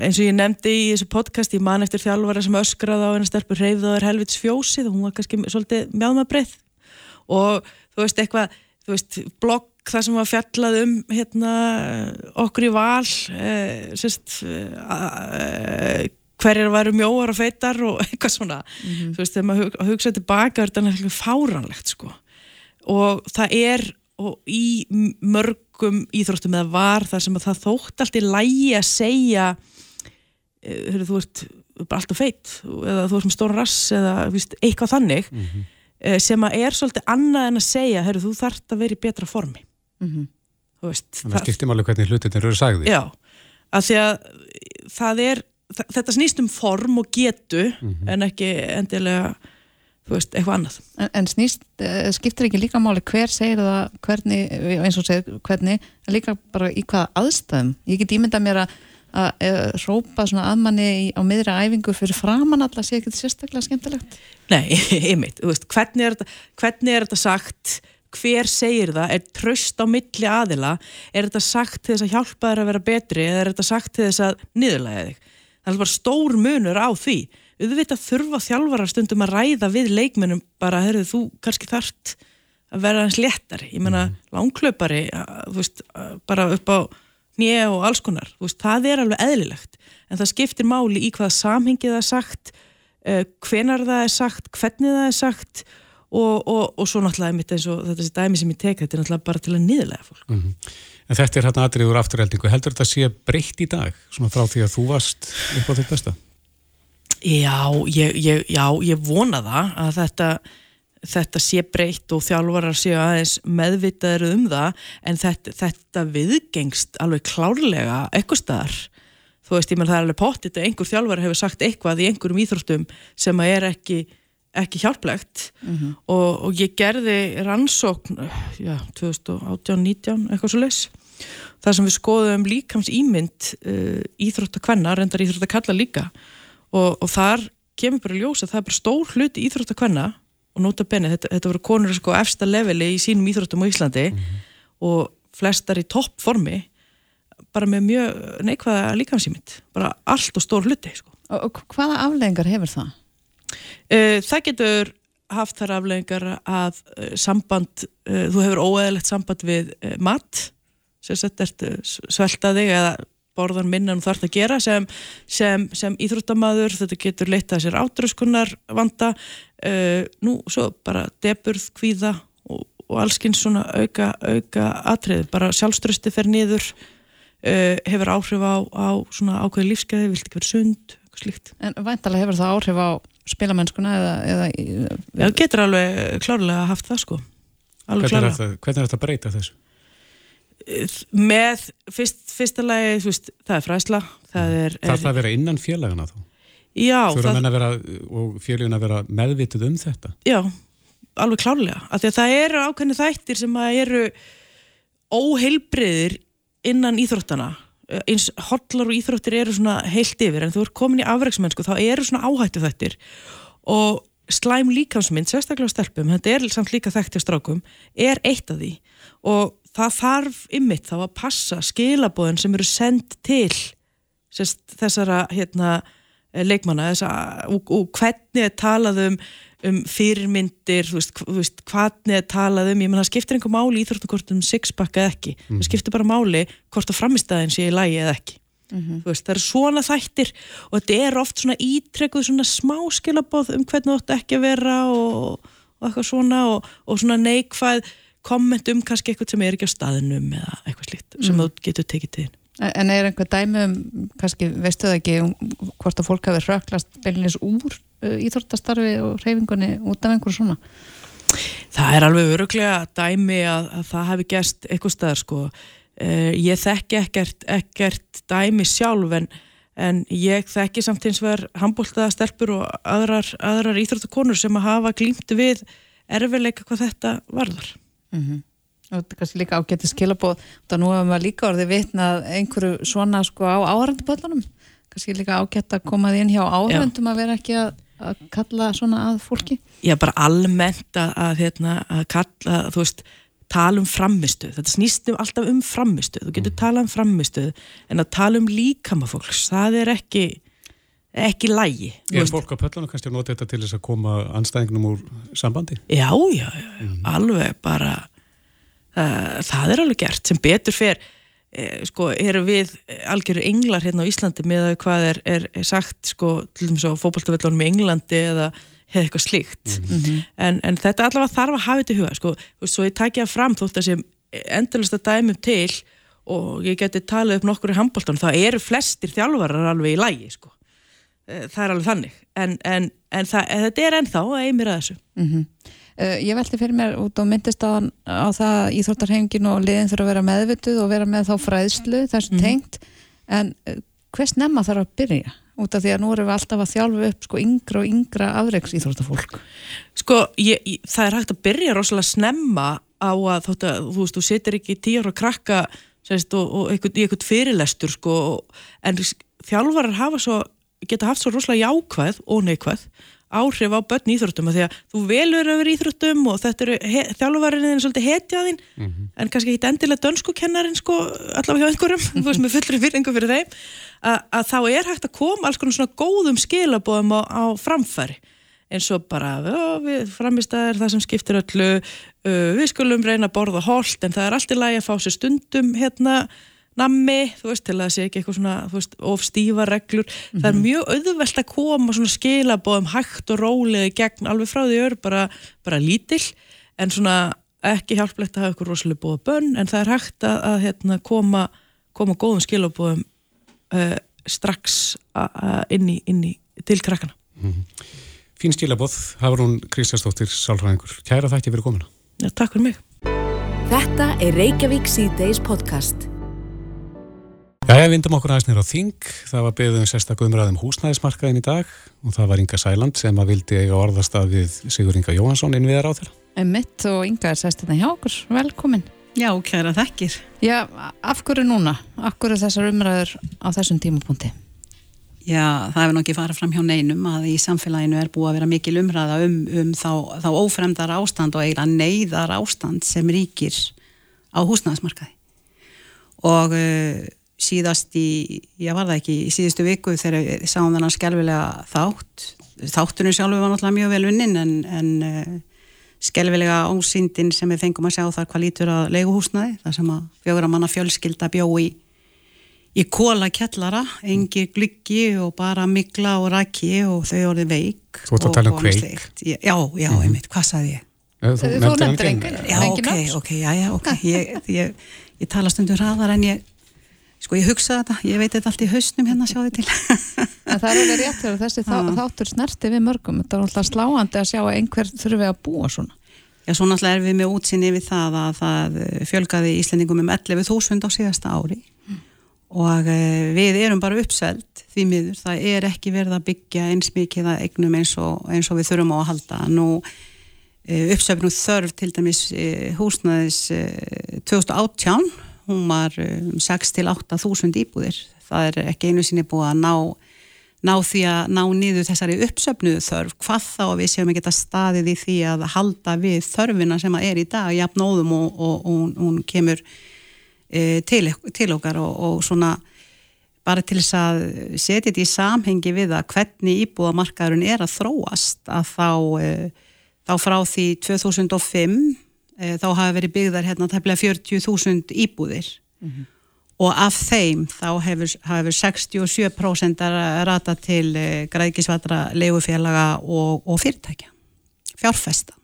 eins og ég nefndi í þessu podcast, ég man eftir þjálfara sem öskraði á hennar stelpur reyfðaður helvits fjósið og hún var kannski svolítið mjáðmabreið og þú veist eitthvað þú veist, blogg það sem var fjallað um hérna, okkur í val eh, sérst eh, hverjar væru mjóar og feitar og (laughs) eitthvað svona. Mm -hmm. þú veist, þegar maður hug, hugsa tilbaka er þetta náttúrulega fáranlegt sko. Og það er og í mörgum íþróttum eða var þar sem að það þótt allt í lægi að segja uh, þú ert bara alltaf feitt eða þú ert með stóra rass eða víst, eitthvað þannig mm -hmm. sem að er svolítið annað en að segja heru, þú þart að vera í betra formi mm -hmm. veist, Þannig að skiptum alveg hvernig hlutin eru sagði Já, að því að það er, þetta snýst um form og getu -hmm. en ekki endilega þú veist, eitthvað annað. En, en snýst, skiptir ekki líka máli hver segir það, hvernig, eins og segir hvernig, líka bara í hvaða aðstæðum. Ég get ímynda mér að að rópa svona aðmanni á miðri æfingu fyrir framann alla sé ekki sérstaklega skemmtilegt. Nei, (laughs) einmitt, þú veist, hvernig er þetta, hvernig er þetta sagt, hver segir það, er tröst á milli aðila, er þetta sagt til þess að hjálpa þér að vera betri eða er þetta sagt til þess að niðurlæða þig? Það er bara stór munur á því auðvitað þurfa þjálfarar stundum að ræða við leikmennum bara, heyrðu, þú kannski þart að vera hans léttari ég menna, mm. langklaupari þú veist, bara upp á nýja og alls konar, þú veist, það er alveg eðlilegt, en það skiptir máli í hvaða samhengi það er sagt uh, hvenar það er sagt, hvernig það er sagt og, og, og svo náttúrulega mitt eins og þetta sé dæmi sem ég tek þetta er náttúrulega bara til að niðurlega fólk mm -hmm. En þetta er hérna aðriður afturheldingu, heldur þetta sé breytt í dag, svona frá því að þú varst upp á þitt besta? Já, ég, ég, já, ég vona það að þetta, þetta sé breytt og þjálfarar séu aðeins meðvitaður um það en þetta, þetta viðgengst alveg klárlega eitthvað staðar. Þú veist, ég menn það er alveg pottit að einhver þjálfar hefur sagt eitthvað í einhverjum íþróttum sem að er ekki, ekki hjálplegt mm -hmm. og, og ég gerði rannsókn, já, 2018-19, eitthvað svo leys. Það sem við skoðum líkams ímynd uh, íþróttakvenna, reyndar íþróttakalla líka og, og þar kemur bara ljósa það er bara stór hluti íþróttakvenna og nota benni, þetta, þetta voru konur sko efsta leveli í sínum íþróttum á Íslandi mm -hmm. og flestar í toppformi bara með mjög neikvæða líkansýmynd, bara allt og stór hluti sko. og, og hvaða afleggingar hefur það? Uh, það getur haft þar afleggingar að uh, samband, uh, þú hefur óeðlegt samband við mat sem sett ert sveltaði eða borðan minna en þú þarfst að gera sem, sem, sem íþróttamaður, þetta getur leitað sér átröskunar vanda uh, nú svo bara deburð, kvíða og, og allskins svona auka, auka atrið, bara sjálfströsti fer niður uh, hefur áhrif á, á svona ákveði lífskeiði, vilt ekki vera sund eitthvað slíkt. En væntalega hefur það áhrif á spilamennskuna eða, eða Já, getur alveg klárlega haft það sko. Hvernig er, þetta, hvernig er þetta að breyta þessu? Með fyrst, fyrsta lagi veist, það er fræsla það er, Þarf það að vera innan félagana þá? Já það, að vera, og félagin að vera meðvitið um þetta? Já, alveg klárlega af því að það eru ákveðni þættir sem að eru óheilbriðir innan íþróttana eins hotlar og íþróttir eru svona heilt yfir en þú er komin í afreiksmennsku þá eru svona áhættu þættir og slæm líkansmynd, sérstaklega stelpum þetta er samt líka þekkt hjá strákum er eitt af því og það þarf ymmit þá að passa skilabóðin sem eru sendt til sérst, þessara hérna, leikmanna þessa, og, og hvernig er talað um, um fyrirmyndir þú veist, þú veist, hvernig er talað um ég menn það skiptir einhver máli í Íþróttakort um sixpack eða ekki, það skiptir bara máli hvort að framistæðin sé í lægi eða ekki. Veist, það er svona þættir og þetta er oft svona ítrekkuð svona smá skilabóð um hvernig þú ætti ekki að vera og, og eitthvað svona og, og svona neikvæð komment um kannski eitthvað sem er ekki á staðinum eða eitthvað slíkt sem þú getur tekið til þín En er einhver dæmi um, kannski veistu það ekki, um hvort að fólk hafi röklast beilinins úr uh, íþórtastarfi og reyfingunni út af einhverju svona? Það er alveg öruglega dæmi að, að það hefði gerst eitthvað staðar sko. Uh, ég þekki ekkert, ekkert dæmi sjálf en, en ég þekki samt eins og er handbóltaða stelpur og aðrar, aðrar íþróttakonur sem að hafa glýmt við erfileika hvað þetta varðar. Mm og þetta er kannski líka ágætti skilabóð og nú hefur maður líka orðið vitnað einhverju svona sko á áhæranduböllunum kannski líka ágætt að koma því inn hjá áhærandum að vera ekki að, að kalla svona að fólki. Já, bara almennt að, að, hérna, að kalla, þú veist tala um framistu, þetta snýst um alltaf um framistu, þú getur tala um framistu en að tala um líkama fólks það er ekki ekki lægi Er fólk á pöllunum kannski að nota þetta til þess að koma anstæðingnum úr sambandi? Já, já, já, mm. alveg bara uh, það er alveg gert sem betur fer eh, sko, erum við algjörur englar hérna á Íslandi með hvað er, er, sagt sko, til dæmis á fókbaltafellunum í Englandi eða hefði eitthvað slíkt mm -hmm. en, en þetta allavega þarf að hafa þetta í huga sko, og svo ég takja fram þótt að sem endalista dæmum til og ég geti talið upp nokkur í handbóltan þá eru flestir þjálfarar alveg í lægi sko. Það er alveg þannig. En, en, en það, þetta er ennþá að einmira þessu. Mm -hmm. Uh, ég veldi fyrir mér út á myndistáðan á það íþórtarhengin og liðin þurfa að vera meðvituð og vera með þá fræðslu þessu mm. tengt. En uh, hvers nefna þarf að byrja? Út af því að nú erum við alltaf að þjálfu upp sko yngra og yngra afreiks íþórtarfólk Sko ég, ég, það er hægt að byrja rosalega snemma á að þótt að þú veist þú setur ekki tíur og krakka sérst, og, og einhvern, í einhvern fyrirlestur sko en þjálfarar hafa svo geta haft svo rosalega jákvæð og neikvæð áhrif á börn íþróttum að því að þú velur öfur íþróttum og þetta eru þjálfvarinn er svolítið hetjaðinn mm -hmm. en kannski ekki endilega dönskukennarin sko allavega hjá einhverjum, (laughs) þú veist með fullri fyrringu fyrir þeim að, að þá er hægt að koma alls konar svona góðum skilabóðum á, á framfæri eins og bara við framistæðir það sem skiptir öllu við skulum reyna að borða hold en það er allt í lagi að fá sér stundum hérna nammi, þú veist, til að það sé ekki eitthvað svona, þú veist, of stífa reglur mm -hmm. það er mhm. mjög auðvelt að koma svona skilabóðum hægt og rólega gegn alveg frá því öru bara, bara lítill en svona ekki hjálplegt að hafa eitthvað rosalega bóða bönn en það er hægt að, að hérna, koma, koma góðum skilabóðum uh, strax inn í, inn í til krakkana mm -hmm. Fín skilabóð, hafa hún Kristjánsdóttir Sálfræðingur, kæra þætti fyrir komina ja, Takk fyrir mig Þetta er Reykjavík C-Days podcast Já, ég vindum okkur aðeins nýra á Þing. Það var beðum sérstaklega umræðum húsnæðismarkaðin í dag og það var Inga Sæland sem að vildi eiga orðastað við Sigur Inga Jóhansson inn við þar á þeirra. Mitt og Inga er sérst þetta hjá okkur. Velkomin. Já, kæra þekkir. Já, af hverju núna? Af hverju þessar umræður á þessum tímapunkti? Já, það hefur nokkið farið fram hjá neinum að í samfélaginu er búið að vera mikil umræða um, um þá, þá ófremdar ástand og eiginlega neyðar ástand sem ríkir á húsnæðismarkaði. Og uh, síðast í, ég var það ekki, í síðustu viku þegar við sáum þannig skelvilega þátt. Þáttunum sjálfur var náttúrulega mjög vel unnin en, en uh, skelvilega ásýndin sem við fengum að sjá þar hvað lítur að leiguhúsnaði, þar sem að fjögur að manna fjölskylda bjó í í kóla kellara, engi glyggi og bara mikla og raki og þau orði veik Þú ætti að tala um kveik. Já, já, mm -hmm. einmitt, hvað saði ég? Þú nefndir engin Já, ok, ok, já, já, ok. Ég, ég, ég tala stundur hraðar en ég Sko ég hugsa þetta, ég veit þetta allt í hausnum hérna sjáðu til. (laughs) en það er alveg rétt þegar þessi þá, þáttur snerti við mörgum. Þetta er alltaf sláandi að sjá að einhver þurfi að búa svona. Já, svo náttúrulega er við með útsinni við það að það fjölgaði Íslendingum um 11.000 á síðasta ári mm. og uh, við erum bara uppselt því miður. Það er ekki verið að byggja eins mikið að eignum eins og, eins og við þurfum á að halda. Nú uh, uppsöfnum þörf til dæmis húsnaðis 2018 hún var um 6-8 þúsund íbúðir. Það er ekki einu sinni búið að ná ná því að ná niður þessari uppsöfnuðu þörf, hvað þá við séum ekki að staðið í því að halda við þörfina sem að er í dag, jafn óðum og, og, og hún kemur e, til, til okkar og, og svona bara til þess að setja þetta í samhengi við að hvernig íbúðamarkaðurinn er að þróast að þá, uh, þá frá því 2005 uh, þá hafa verið byggðar hérna tæmlega 40.000 íbúðir mm -hmm. og af þeim þá hefur, hefur 67% rata til uh, græðkisvatra leigufélaga og, og fyrirtækja fjárfesta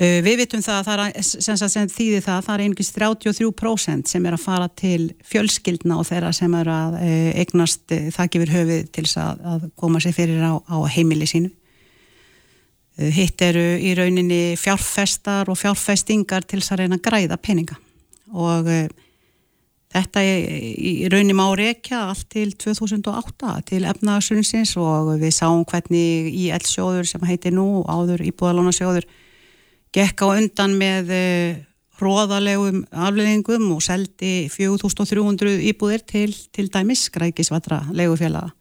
Uh, við vitum það að það er, sem, sem þýðir það, það er einhvers 33% sem er að fara til fjölskyldna og þeirra sem er að eignast gefur höfið til að, að koma sér fyrir á, á heimili sínu. Hitt eru í rauninni fjárfestar og fjárfestingar til þess að reyna að græða peninga og þetta er í rauninni má reykja allt til 2008 til efnaðarsunnsins og við sáum hvernig í eldsjóður sem heitir nú áður íbúðalónasjóður gekk á undan með hróðalegum eh, afleðingum og seldi 4300 íbúðir til, til dæmis Grækisvatra legufélaga.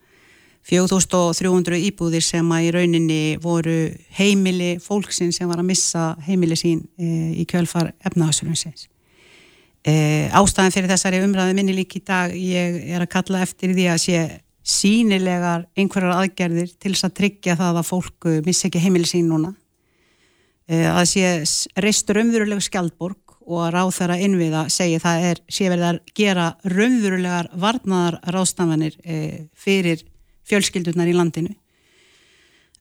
4300 íbúðir sem að í rauninni voru heimili fólksinn sem var að missa heimili sín e, í kjölfar efnahagsurins. E, ástæðan fyrir þessari umræði minni lík í dag ég er að kalla eftir því að sé sínilegar einhverjar aðgerðir til þess að tryggja það að fólk missi ekki heimili sín núna Eh, að sé reistur umveruleg skjaldborg og að ráð þeirra innviða segi það er sé verið að gera raunverulegar varnaðar ráðstafanir e, fyrir fjölskyldurnar í landinu.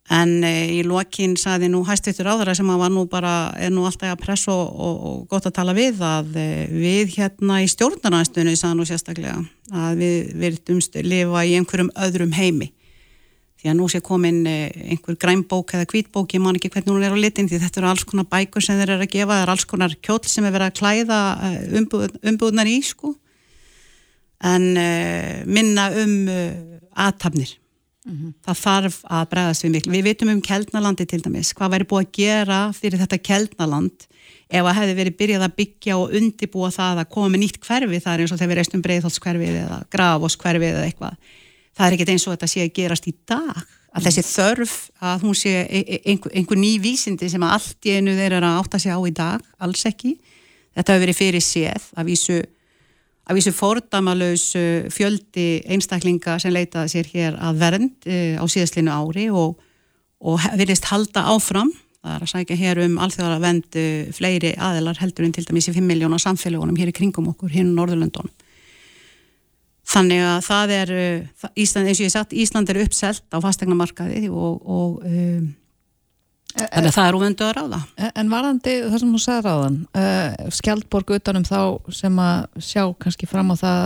En e, í lokin saði nú hæstittur áðra sem að var nú bara er nú alltaf að pressa og, og, og gott að tala við að e, við hérna í stjórnarnastunni sagði nú sérstaklega að við verðumst lifa í einhverjum öðrum heimi. Því að nú sé komin eh, einhver grænbók eða hvítbók, ég man ekki hvernig hún er á litin því þetta eru alls konar bækur sem þeir eru að gefa það er alls konar kjóll sem er verið að klæða eh, umbúð, umbúðnar í sko en uh, minna um uh, aðtapnir mm -hmm. það þarf að bregðast við miklu. Við vitum um Keldnalandi til dæmis. Hvað væri búið að gera fyrir þetta Keldnaland ef að hefði verið byrjað að byggja og undibúa það að koma með nýtt hverfi? Það er eins og þegar við reistum breyðhóllskverfið eða grafóskverfið eða eitthvað. Það er ekkert eins og þetta sé að gerast í dag. Að þessi þörf að hún sé e, e, einhver, einhver ný vísindi sem að allt í einu þeir eru að átta sig á í dag alls ekki, þetta hefur verið fyrir séð að vísu, að vísu fordamalauðs fjöldi einstaklinga sem leitaði sér hér að vernd e, á síðastlinu ári og, og virðist halda áfram. Það er að sækja hér um alþjóðara vend fleiri aðilar heldur en til dæmis í 5 miljónar samfélagunum hér í kringum okkur, hér á Norðurlöndunum. Þannig að það er, uh, Ísland, eins og ég sagt, Ísland er uppselt á fastegnamarkaði og, og um, þannig að það er úvendu að ráða. En varandi það sem þú sagði ráðan, uh, skjaldborg utanum þá sem að sjá kannski fram á það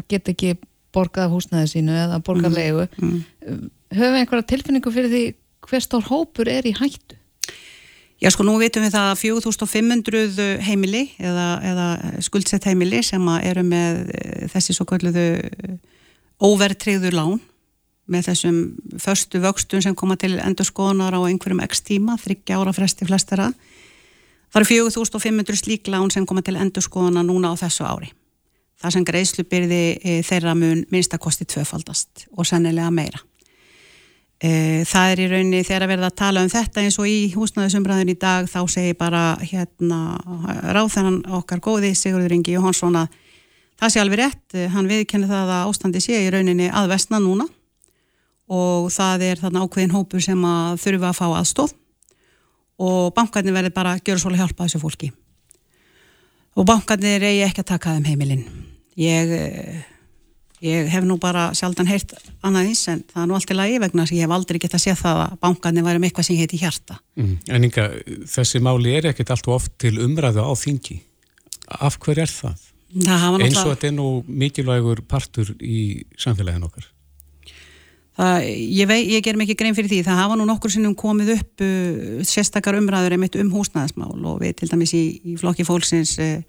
að geta ekki borgað húsnæði sínu eða borgað mm, leigu, mm. höfum við einhverja tilfinningu fyrir því hver stór hópur er í hættu? Já sko nú veitum við það að 4500 heimili eða, eða skuldsett heimili sem eru með eh, þessi svo kalluðu óvertriður lán með þessum förstu vöxtun sem koma til endur skoðunar á einhverjum x tíma, þryggja ára fresti flestara. Það eru 4500 slík lán sem koma til endur skoðunar núna á þessu ári. Það sem greiðslubyrði eh, þeirra mun minnstakosti tvöfaldast og sennilega meira. E, það er í rauninni þegar að verða að tala um þetta eins og í húsnaðisumræðin í dag þá segir bara hérna ráþennan okkar góði Sigurður Ingi Jóhansson að það sé alveg rétt, hann viðkenni það að ástandi sé í rauninni að vestna núna og það er þarna ákveðin hópur sem að þurfa að fá aðstóð og bankarnir verður bara að gera svolítið hjálpa þessu fólki og bankarnir eigi ekki að taka þeim heimilinn ég Ég hef nú bara sjaldan heyrt annað eins en það er nú allt í lagi vegna að ég hef aldrei gett að sé það að bankarnir væri með eitthvað sem heiti hjarta. Mm. En Inga, þessi máli er ekkert allt og oft til umræðu á þingi. Af hver er það? það Eins og þetta er nú mikilvægur partur í samfélagin okkar. Það, ég, vei, ég ger mikið grein fyrir því. Það hafa nú nokkur sinnum komið upp uh, sérstakar umræður einmitt um húsnæðismál og við til dæmis í, í flokki fólksins uh,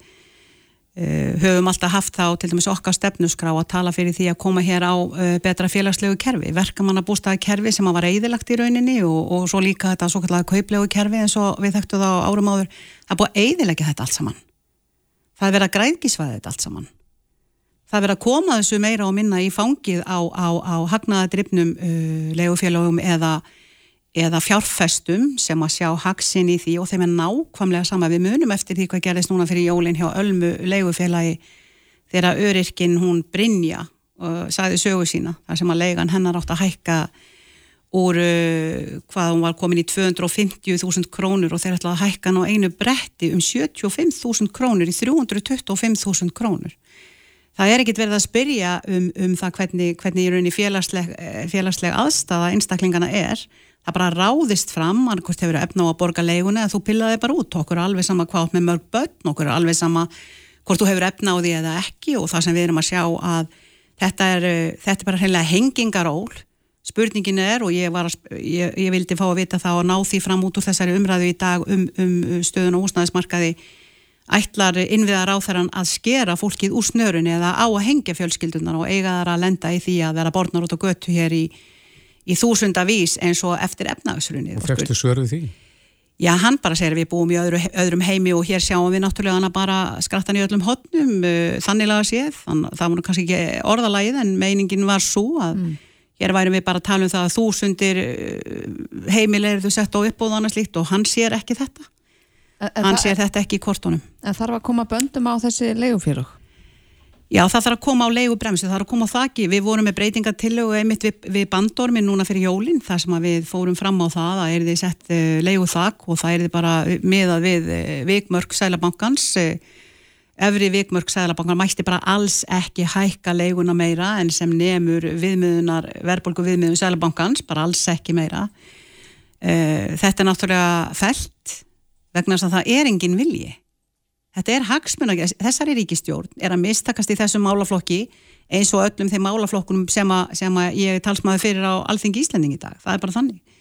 Uh, höfum alltaf haft þá til dæmis okkar stefnusgrá að tala fyrir því að koma hér á uh, betra félagslegu kerfi, verkamannabústaði kerfi sem að var eðilagt í rauninni og, og svo líka þetta svo kallega kauplegu kerfi eins og við þekktu það á árum áður. Það búið að eðilegja þetta allt saman. Það er verið að græðgisvæða þetta allt saman það er verið að koma þessu meira og minna í fangið á, á, á hagnaðadrifnum uh, legufélagum eða eða fjárfestum sem að sjá haksin í því og þeim er nákvæmlega sama við munum eftir því hvað gerðist núna fyrir jólinn hjá Ölmu leigufélagi þegar öryrkin hún Brynja uh, sagði sögu sína þar sem að leigan hennar átt að hækka úr uh, hvað hún var komin í 250.000 krónur og þeir ætlaði að hækka hann á einu bretti um 75.000 krónur í 325.000 krónur. Það er ekkit verið að spyrja um, um það hvernig, hvernig í rauninni félagsleg, eh, félagsleg aðstafa einstaklingana er. Það bara ráðist fram, annarkort hefur efna á að borga leiguna eða þú pillaði bara út. Okkur er alveg sama hvað með mörg börn, okkur er alveg sama hvort þú hefur efna á því eða ekki og það sem við erum að sjá að þetta er, eh, þetta er bara hreinlega hengingaról spurningin er og ég, að, ég, ég vildi fá að vita það og ná því fram út úr þessari umræðu í dag um, um stöðun og húsnæðismarkaði ætlar innviðar á þeirran að skera fólkið úr snörun eða á að hengja fjölskyldunar og eiga þar að lenda í því að vera borðnar út á götu hér í, í þúsundavís eins og eftir efnagsrunni. Og frekstu svörðu því? Já, hann bara segir við búum í öðru, öðrum heimi og hér sjáum við náttúrulega hann að bara skrattan í öllum hotnum, uh, þannig laga séð, þann, það voru kannski ekki orðalagið en meiningin var svo að mm hér værum við bara að tala um það að þúsundir eh, heimilegir þú sett á uppbóð og annars líkt og hann sér ekki þetta hann sér þetta ekki í kortunum En þarf að koma böndum á þessi leigufélug? Já, það þarf að koma á leigubremsu, það þarf að koma á þakki við vorum með breytingatillögu einmitt við, við bandormin núna fyrir jólinn, þar sem við fórum fram á það að er þið sett eh, leiguþak og það er þið bara miðað við uh, vikmörk sælabankans Öfri vikmörk Sæðalabankar mætti bara alls ekki hækka leiguna meira en sem nefnur viðmiðunar, verðbólku viðmiðun Sæðalabankans, bara alls ekki meira. Eh, þetta er náttúrulega fælt vegna þess að það er engin vilji. Þetta er hagsmuna, þessari ríkistjórn er að mistakast í þessum málaflokki eins og öllum þeim málaflokkunum sem að, sem að ég talsmaði fyrir á Alþingi Íslanding í dag. Það er bara þannig.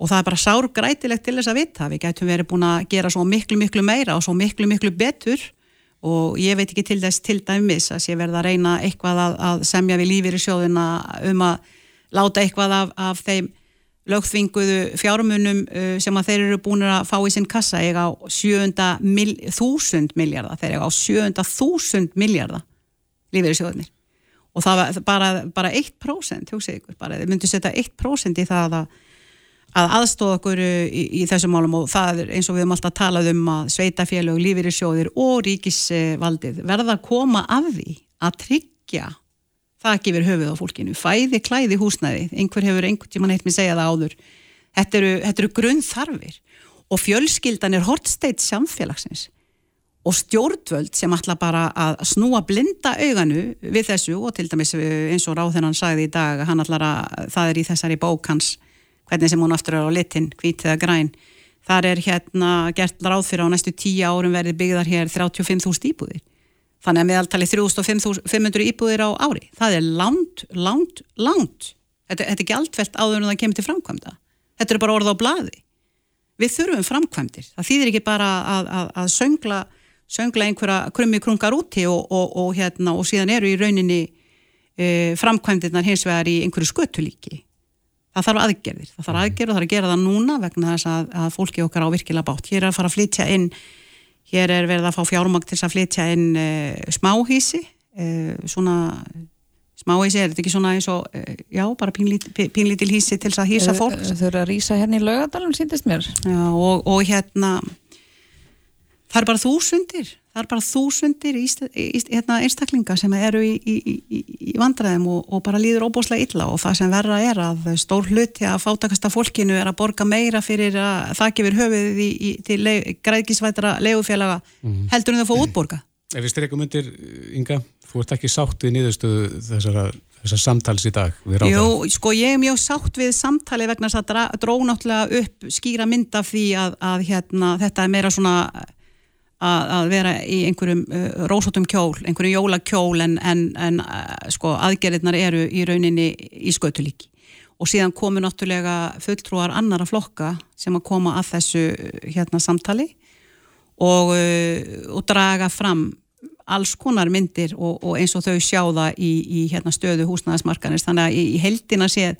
Og það er bara sárgrætilegt til þess að vita. Við gætum verið búin að gera svo miklu, miklu meira og svo miklu, miklu betur og ég veit ekki til þess til dæmis að sé verða að reyna eitthvað að, að semja við lífið í sjóðuna um að láta eitthvað af, af þeim lögþvinguðu fjármunum uh, sem að þeir eru búin að fá í sinn kassa eiga á 7.000 miljardar, þeir eiga á 7.000 miljardar lífið í sjóðunir og það var bara, bara 1% hugsa ykkur, bara, þeir myndu setja 1% í það að að aðstóða okkur uh, í, í þessum málum. Og það er eins og við höfum alltaf talað um að sveitafélög, lífyrirsjóðir og ríkisvaldið verða að koma af því að tryggja það gefur höfuð á fólkinu, fæði, klæði, húsnæði. Einhver hefur einhvern tíma neitt með segja það áður. Þetta eru, eru grunnþarfir. Og fjölskyldan er hortsteitt samfélagsins. Og stjórnvöld sem ætla bara að snúa blinda auganu við þessu og til dæmis eins og Ráðhennan sagði í dag, hann ætlar að það er í þessari bók hans hvernig sem hún aftur er á litin, hvít eða græn. Þar er hérna gert ráð fyrir á næstu tíu árum verði byggðar hér 35.000 íbúðir þannig að meðaltali 3.500 íbúðir á ári. Það er langt, langt, langt. Þetta, þetta er ekki alltvelt áður en það kemur til framkvæmda. Þetta er bara orða á bladi við þurfum framkvæmdir. Það þýðir ekki bara að, að, að söngla söngla einhverja krummi krungar úti og, og, og, hérna, og síðan eru í rauninni e, framkvæmdirnar hins vegar í einhverju sköttulíki það þarf aðgerðir, það þarf aðgerð og það þarf að gera það núna vegna þess að, að fólki okkar á virkilega bátt. Hér er að fara að flytja inn, hér er verið að fá fjármang til að flytja inn uh, smáhísi, uh, svona smáhísi, er þetta ekki svona eins og, uh, já, bara pínlítil hísi til að hýsa fólk. Þau eru að rýsa hérna í laugadalum, síndist mér. Já, og, og hérna, það er bara þúsundir það er bara þúsundir í, í, í, hérna, einstaklinga sem eru í, í vandræðum og, og bara líður óbúslega illa og það sem verra er að stór hluti að fátakasta fólkinu er að borga meira fyrir að það gefur höfuð til græðkísvætara legufélaga mm. heldur en það fóð útborga Ef við streikum undir, Inga, þú ert ekki sátt við nýðustuðu þessara þessar samtals í dag? Jú, sko ég er mjög sátt við samtali vegna þess að dró náttúrulega upp skýra mynd af því að, að hérna, þetta er meira svona að, að vera í einhverjum uh, rósotum kjól, einhverjum jólakjól en, en, en uh, sko aðgerðirnar eru í rauninni í skötulíki og síðan komu náttúrulega fulltrúar annara flokka sem að koma að þessu hérna samtali og, uh, og draga fram alls konar myndir og, og eins og þau sjáða í, í hérna, stöðu húsnæðismarkanist þannig að í, í heldina séð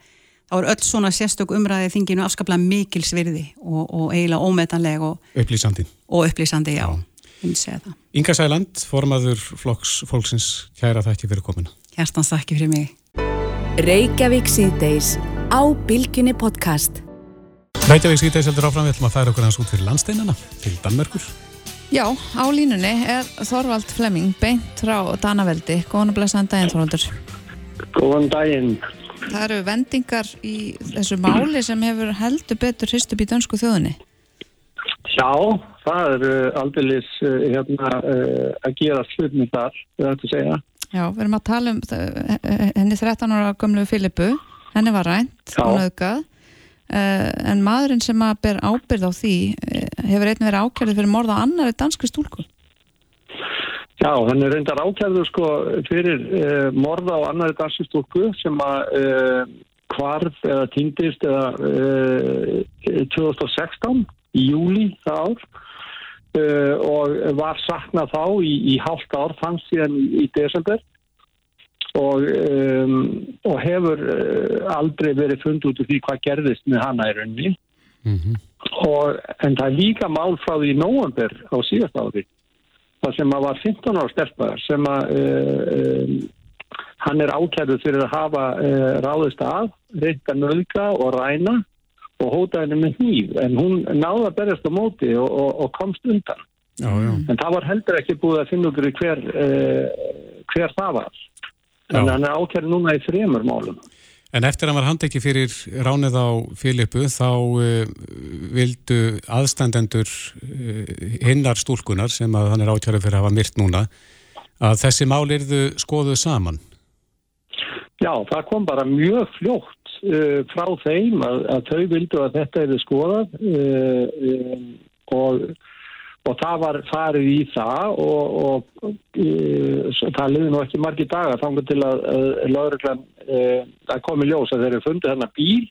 þá er öll svona sérstök umræðið þinginu afskaplega mikil svirði og, og eiginlega ómetanleg og upplýsandi, og upplýsandi já. Já. Inga Sæland, formaður flokks, fólksins, kæra þakki fyrir komina. Hjertans þakki fyrir mig. Reykjavík síðdeis á Bilginni podcast. Reykjavík síðdeis heldur áfram, við ætlum að færa okkur hans út fyrir landsteinana, til Danmörkur. Já, á línunni er Þorvald Flemming, beint frá Danaveldi. Góðan og blessaðan daginn, Þorvaldur. Góðan daginn. Það eru vendingar í þessu máli sem hefur heldur betur hrist upp í dönsku þjóðinni. Já, það eru aldeilis uh, hérna, uh, að gera slutni þar, við ættum að segja. Já, við erum að tala um henni 13 ára gömlu Filipu, henni var rænt og nöðgað, en maðurinn sem að ber ábyrð á því hefur einn verið ákjörði fyrir morð á annari danski stúlku. Já, hann er reyndar ákjærðu sko fyrir uh, morða á annari dansistúrku sem að uh, hvarf eða týndist eða uh, 2016 í júli það ár uh, og var saknað þá í, í hálft ár fannst síðan í, í desember. Og, um, og hefur uh, aldrei verið fund út úr því hvað gerðist með hana í rauninni. Og, en það er líka mál frá því í nóvember á síðast ári það sem að var 15 ára stelpa sem að um, hann er ákjærður fyrir að hafa uh, ráðist að, reynda nöðga og ræna og hóta henni með hníf en hún náði að berjast á móti og, og, og komst undan. Já, já. en það var heldur ekki búið að finna í hver, uh, hver það var. En hann er ákjærður núna í þremur málum. En eftir að hann var handekki fyrir ránið á Filipu þá uh, vildu aðstandendur uh, hinnar stúlkunar sem að hann er ákjörðu fyrir að hafa myrt núna að þessi mál yrðu skoðuð saman. Já, það kom bara mjög fljótt uh, frá þeim að, að þau vildu að þetta hefði skoðað uh, um, og, og það var farið í það og, og svo- það liði nú ekki margi dagar þangar til að, að að komi ljós að þeir eru fundið þarna bíl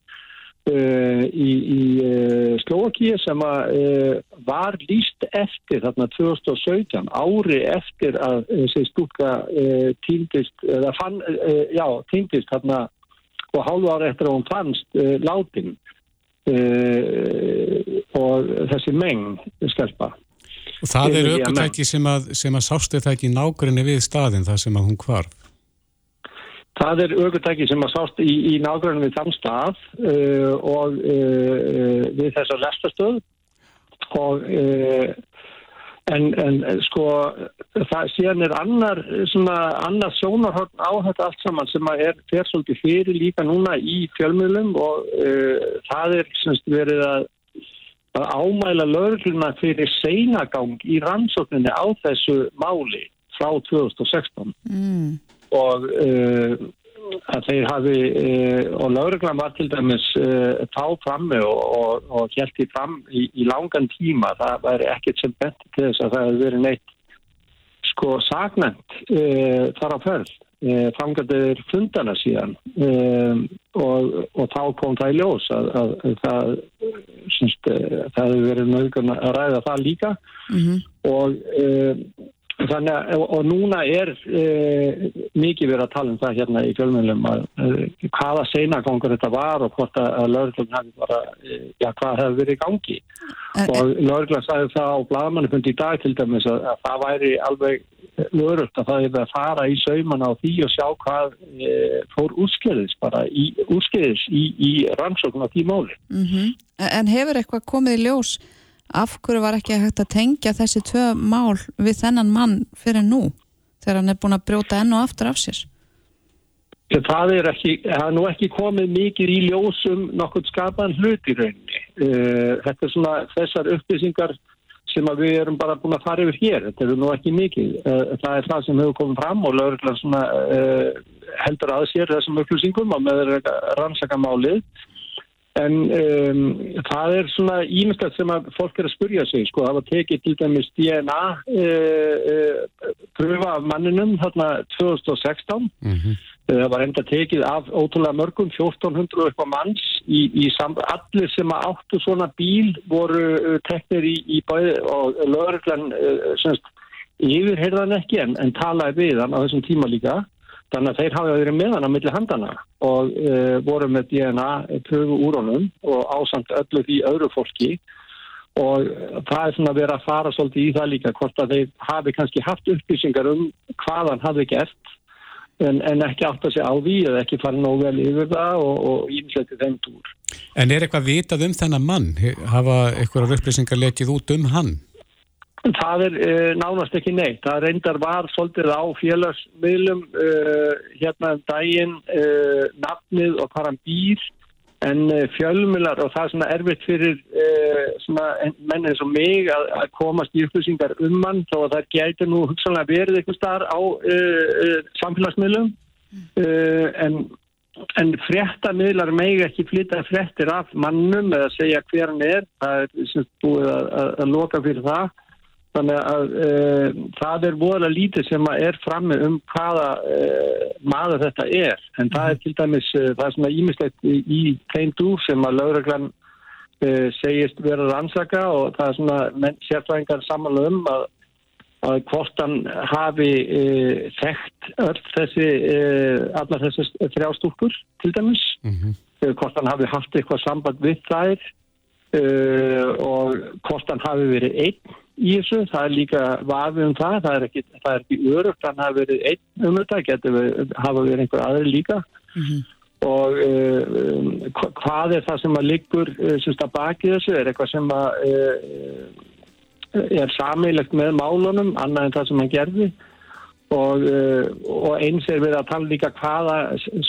í, í Slovakíu sem var líst eftir þarna 2017 ári eftir að þessi stúlka uh, týndist já, týndist þarna og hálfu ári eftir að hún fannst uh, látin uh, og þessi meng stelpa. Og það er aukutæki sem að, að sástu það ekki nágrinni við staðin þar sem að hún hvarf. Það er aukutæki sem að sást í, í nágrunum við þann stað uh, og við þessa lestastöð og en, en sko það síðan er annar svona annar sjónarhörn á þetta allt saman sem að er fer svolítið fyrir líka núna í fjölmiðlum og uh, það er semst verið að að ámæla lögregluna fyrir seinagang í rannsókninni á þessu máli frá 2016 Mm. og uh, að þeir hafi uh, og lauruglan var til dæmis uh, þá frammi og, og, og hjælt því fram í, í langan tíma. Það væri ekkert sem benti til þess að það hefði verið neitt sko sagnænt uh, þar á ferð. Uh, fangaður fundana síðan. Og, og þá kom það í ljós að, að, að það það hefði verið nöðgun að ræða það líka. Mhm. og um, þannig og, og núna er uh, mikið verið að tala um það hérna í fjölmjölum að uh, hvaða seinagangur þetta var og hvort að, að lögreglun hefði bara, uh, já hvað hefði verið í gangi En- og lögreglan sagði það á bladamannufundi í dag til dæmis að, að það væri alveg örugt að það hefði að fara í saumana á því og sjá hvað e, fór úrskeiðis bara í, úrskeiðis í, í rannsókn á því máli. Mhm. En hefur eitthvað komið í ljós af hverju var ekki hægt að tengja þessi tvö mál við þennan mann fyrir nú þegar hann er búin að brjóta enn og aftur af sér? Það er ekki, það er nú ekki komið mikið í ljósum nokkur skapaðan hlut í rauninni. Uh, þetta er svona þessar upplýsingar sem við erum bara búin að fara yfir hér. Þetta eru nú ekki mikið. Uh, það er það sem hefur komið fram og lögurlega svona uh, heldur að sér þessum upplýsingum og með þeirra rannsaka málið. En um, það er svona ímestlega sem að fólk er að spurja sig, sko, það var tekið til dæmis DNA uh, uh, pröfa af manninum þarna 2016 Það var enda tekið af ótrúlega mörgum, 1400 eitthvað manns í, í allir sem að áttu svona bíl voru uh, teknir í, í bæði og lögreglan uh, semst yfirheyrðan ekki en, en talaði við hann á þessum tíma líka. Þannig að þeir hafa verið með hann á milli handana og uh, voru með DNA pröfu úr honum og ásamt öllu því öðru fólki og það er svona verið að fara svolítið í það líka hvort að þeir hafi kannski haft upplýsingar um hvað hann hafi gert en, en ekki átt að segja á því eða ekki fara nóg vel yfir það og, ímsleiti þeim túr. En er eitthvað vitað um þennan mann? Hafa eitthvað upplýsingar lekið út um hann? Það er uh, nánast ekki neitt. Það reyndar var svolítið á félagsmiðlum uh, hérna um daginn uh, nafnið og hvað hann býr en fjölmiðlar og það er svona erfitt fyrir svona menn eins og mig að, að komast í upplýsingar um hann þó að það gæti nú hugsanlega verið eitthvað starf á samfélagsmiðlum en, en fréttamiðlar megi ekki flytta fréttir af mannum eða segja hver hann er. Það er sem búið að, að, að loka fyrir það. Þannig að uh, það er voðalega lítið sem að er frammi um hvaða uh, maður þetta er. En það er til dæmis, uh, það er svona ímislegt í, í dúr sem að lauruglan uh, segist vera rannsaka og það er svona sérfræðingar samanlega um að, að hvort hann hafi þekkt öll þessi, allar þessi þrjástúkur til dæmis. Mhm. Uh, hvort hann hafi haft eitthvað samband við þær og hvort hann hafi verið einn í þessu, það er líka vafi um það, það er ekki, það er ekki örugt hann hafi verið einn um þetta, getur við, hafa verið einhver aðri líka. Og uh, um, hva- hvað er það sem að liggur uh, sem að baki þessu, er eitthvað sem að uh, er sammeilegt með málunum, annað en það sem hann gerði og, uh, og eins er við að tala líka hvaða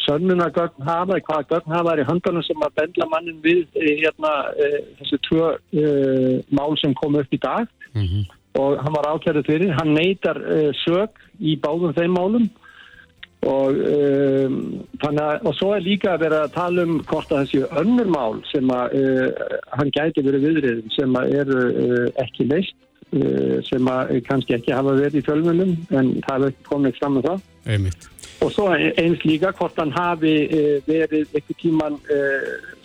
sönnunagögn hafa, hvaða gögn hafa er í höndunum sem að bendla mannin við eh, hérna uh, þessi tvö uh, mál sem kom upp í dag. Og hann var ákjærið fyrir, hann neytar uh, sög í báðum þeim málum. Og um, þannig að, og svo er líka að vera að tala um hvort að þessi önnur mál sem að uh, hann gæti verið viðriðum sem að eru ekki leist uh, sem að kannski ekki hafa verið í fjölmunum en það hefur komið fram með það Einmitt. og svo eins líka hvort hann hafi uh, verið eitthvað tíman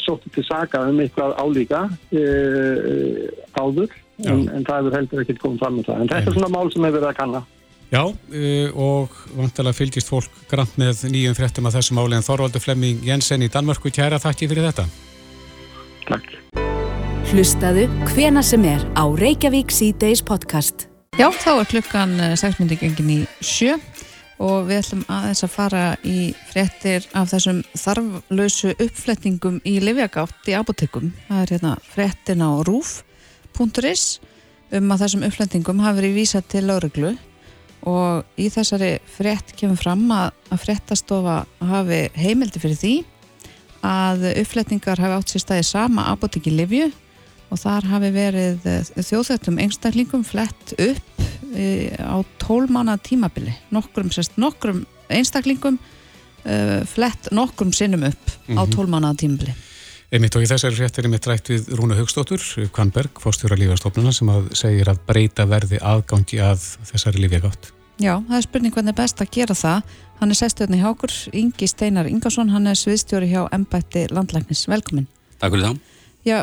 sóttið til saga um eitthvað álíka áður en, en það hefur heldur ekki komið fram með það en þetta er svona mál sem hefur verið að kanna Já, og vantilega fylgist fólk grant með nýjum fréttum að þessu máli en Þorvaldur Flemming Jensen í Danmörku kæra þakki fyrir þetta. Takk. Hlustaðu hvena sem er á Reykjavík C-Days podcast. Já, þá er klukkan 6 myndi gengin í sjö og við ætlum aðeins að fara í fréttir af þessum þarflausu uppfletningum í Livjagátt í apotekum. Það er hérna fréttin á rúf.is um að þessum uppfletningum hafi verið vísað til lauruglu og í þessari frétt kemur fram að, að fréttastofa hafi heimildi fyrir því að uppfletningar hafi átt sér staði sama apoteki Livju og þar hafi verið eh, þjóðþögtum einstaklingum flett upp e, á tólmána tímabili nokkrum, sérst, nokkrum einstaklingum e, flett nokkrum sinnum upp á Mhm. tólmána tímabili Einmitt og í þessari fréttir er mitt rætt við Rúna Haugstóttur, Kvanberg, fórstjóra lífastofnuna sem að segir að breyta verði aðgangi að þessari lífjagátt. Já, það er spurning hvernig er best að gera það hann er sestjörni hjá okkur, Ingi Steinar Ingarsson hann er sviðstjóri hjá Embætti Landlæknis, velkomin Takk fyrir það. Já,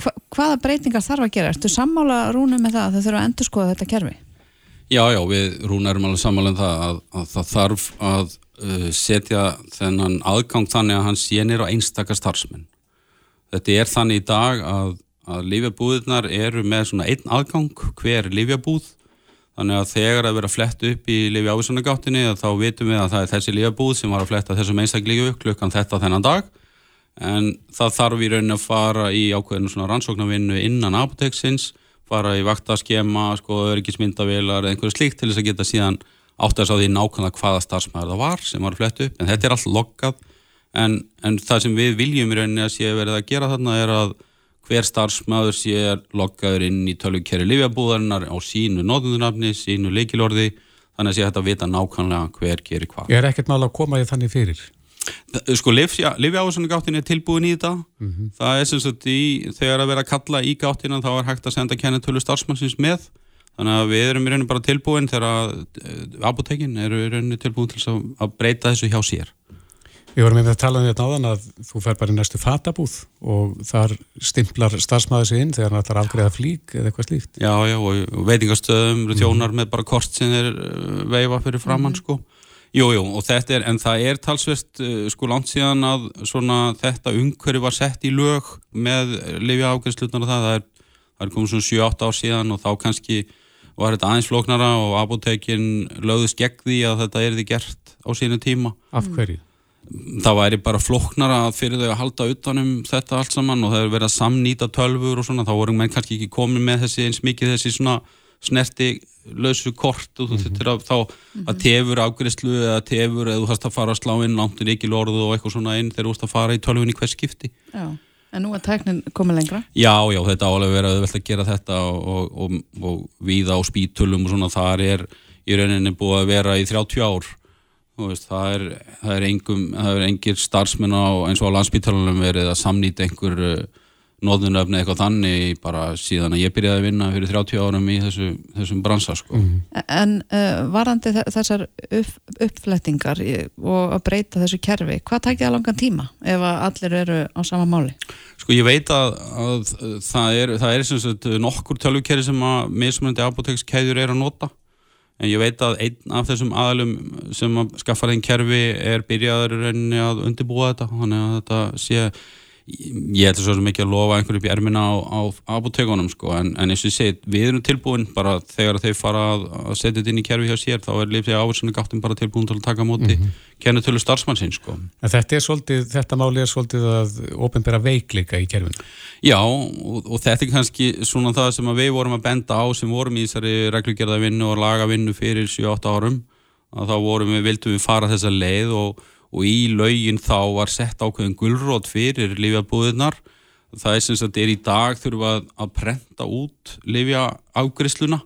hva, hvaða breytingar þarf að gera? Ertu sammála Rúnu með það að það þurfa að endurskoða þetta kerfi? Já, já, við Rúna erum alveg samanlega það að, að það þarf að uh, setja þennan aðgang þannig að hann sénir á einstaka starfsmenn. Þetta er þannig í dag að, að lífjabúðirnar eru með svona einn aðgang hver lífjabúð þannig að þegar að vera flett upp í lífja ávísanagáttinni þá vitum við að það er þessi lífjabúð sem var að fletta þessum einstaklífu klukkan þetta þennan dag en það þarf í rauninni að fara í ákveðinu svona rannsóknarvinnu innan apoteksins, fara í vaktaskema, sko, öryggismyndavilar eða einhverju slíkt til þess að geta síðan átt að sá því nákvæmlega hvaða starfsmæður það var sem var að fletta upp, en þetta er allt loggað en, en það sem við viljum í rauninni að sé verið að gera þarna er að hver starfsmæður sé loggaður inn í tölvukeri livjabúðarinnar á sínu nóðundunafni, sínu leikilorði þannig að sé hægt að vita nákvæmlega hver gerir hvað. Er ekkert mál að koma því þannig fyrir? Þa- Sko, livjáðsannagáttin er tilbúin í þetta. Það er sem sagt í, þegar að vera að kalla í gáttina þá er hægt að senda kennetölu starfsmannsins með. Þannig að við erum í rauninu bara tilbúin þegar að uh, apotekin eru í rauninu tilbúin til að, breyta þessu hjá sér. Við vorum einmitt að tala um þetta áðan að þú fer bara í næstu fatabúð og þar stimplar starfsmæður sig inn þegar hann ætlar að afgreða flík eða eitthvað slíkt. Já, já, og veitingastöðum eru þjónar með bara kort sem þeir uh, veifa fyrir framann, sko. Jú, jú, og þetta er, en það er talsvert uh, sko langt síðan að svona þetta umhverju var sett í lög með lifja ágæðslutnar og það, það er, það er komið svona 7-8 ár síðan og þá kannski var þetta aðeins flóknara og apotekin lögðist gegn því að þetta er því gert á sínu tíma. Af hverju? Það væri bara flóknara að fyrir þau að halda utanum þetta allt saman og það er verið að samnýta tölfur og svona, þá voru menn kannski ekki komið með þessi eins mikið þessi svona snerti lausu kort og þú þurftir að þá að tefur afgriðslu eða tefur eða þú þarfst að fara að slá inn langt í ekki lorðu og eitthvað svona inn þegar þú ert að fara í tölvun í hvers skipti. Já, en nú er tæknin komið lengra. Já, já, þetta álega verið að auðvelt að gera þetta og, og, og, og víða á spítulum og svona þar er í rauninni búið að vera í 30 ár. Veist, það er, það er engum það er engir starfsmenn á eins og á landsbítalunum verið að samnýta einhver uh, nóðunöfni eitthvað þannig bara síðan að ég byrjaði að vinna fyrir 30 árum í þessu, þessum bransa sko. En uh, varandi þe- þessar upp, uppflettingar og að breyta þessu kerfi, hvað tækir það langan tíma ef að allir eru á sama máli? Sko ég veit að, að það er, það er sagt nokkur tölvukerri sem að mismunandi apotekskeðjur er að nota en ég veit að einn af þessum aðalum sem að skaffa þeim kerfi er byrjaður að undirbúa þetta þannig að þetta sé ég ætla svo ekki að lofa einhverju upp í ermina á, á apotekunum sko en, en eins og ég segi, við erum tilbúin bara þegar þau fara að, að setja þetta inn í kerfi hjá sér þá er lífsega áherslu gáttum bara tilbúin til að taka móti mm -hmm. kennutölu starfsmannsinn sko þetta er svolítið, þetta máli er svolítið að ofinbera veikleika í kerfinu. Já, og, og þetta er kannski svona það sem við vorum að benda á sem vorum í þessari reglugjörðavinnu og lagavinnu fyrir 7-8 árum að þá vorum við, vildum við fara þessa leið og, og í laugin þá var sett ákveðin gulrót fyrir lifjabúðunar það er sem sagt er í dag þurfa að, prenta út lifja afgriðsluna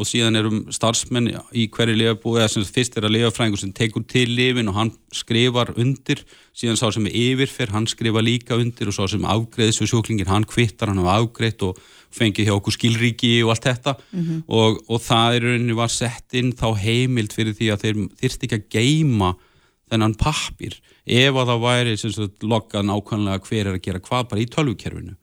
og síðan erum starfsmenn í hverju lifabúði eða sem sagt fyrst er að lifafræðingur sem tekur til lifin og hann skrifar undir. Síðan sá sem er yfirfer, hann skrifa líka undir og sá sem afgreðis við sjúklingin, hann kvittar, hann hafa afgreitt og fengið hjá okkur skilríki og allt þetta. Og, og það er rauninni var sett inn þá heimild fyrir því að þeir þyrst ekki að geima þennan pappir ef að það væri sem sagt loggað nákvæmlega hver er að gera hvað bara í tölvukerfinu.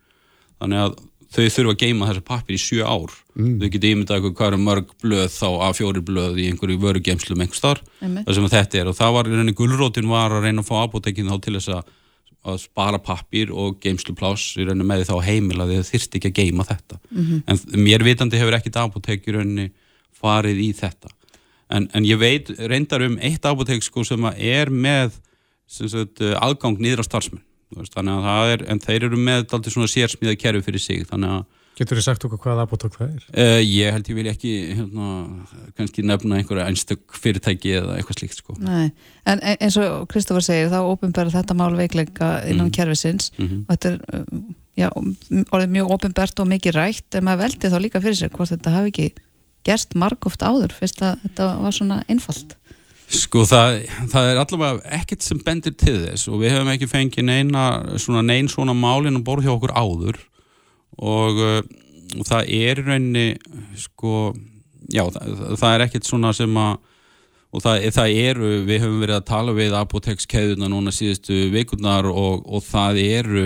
Þannig að þau þurfa að geima þessi pappir í sjö ár. Þau geta ímyndað eitthvað hvað eru mörg blöð þá að fjóri blöð í einhverju vörugemslum einhvers þar, Einmitt. það sem að þetta er. Og það var í rauninni gulrótin var að reyna að fá apotekin þá til þess að, að spara pappir og geimsluplás í rauninni með því þá heimil að þið þyrst ekki að geima þetta. En mér vitandi hefur ekkit apotek í rauninni farið í þetta en, en ég veit reyndar um eitt apotek sko sem er með sem sagt, aðgang niður á starfsmenn þannig að það er, en þeir eru með daldið svona sérsmíða kerfi fyrir sig þannig að Getur þið sagt okkur hvað apotok það er? uh, ég held ég vil ekki hérna, kannski nefna einhverja einstök fyrirtæki eða eitthvað slíkt sko. Nei, en eins og Kristoffer segir þá ofinbæra þetta mál veikleika innan kerfisins Mhm. og þetta er um, já, orðið mjög ofinbært og mikið rætt en maður veldi þá líka fyrir sér hvort þetta hafi ekki gerst margóft áður fyrst að þetta var svona einfalt. Sko það, það er allavega ekkert sem bendir til þess og við hefum ekki fengið neina svona nein svona málinn og borð hjá okkur áður. Og, uh, og það er í rauninni sko, já það, það er ekkert svona sem að og það, það eru, við höfum verið að tala við apotekskeðuna núna síðustu vikurnar og, og það eru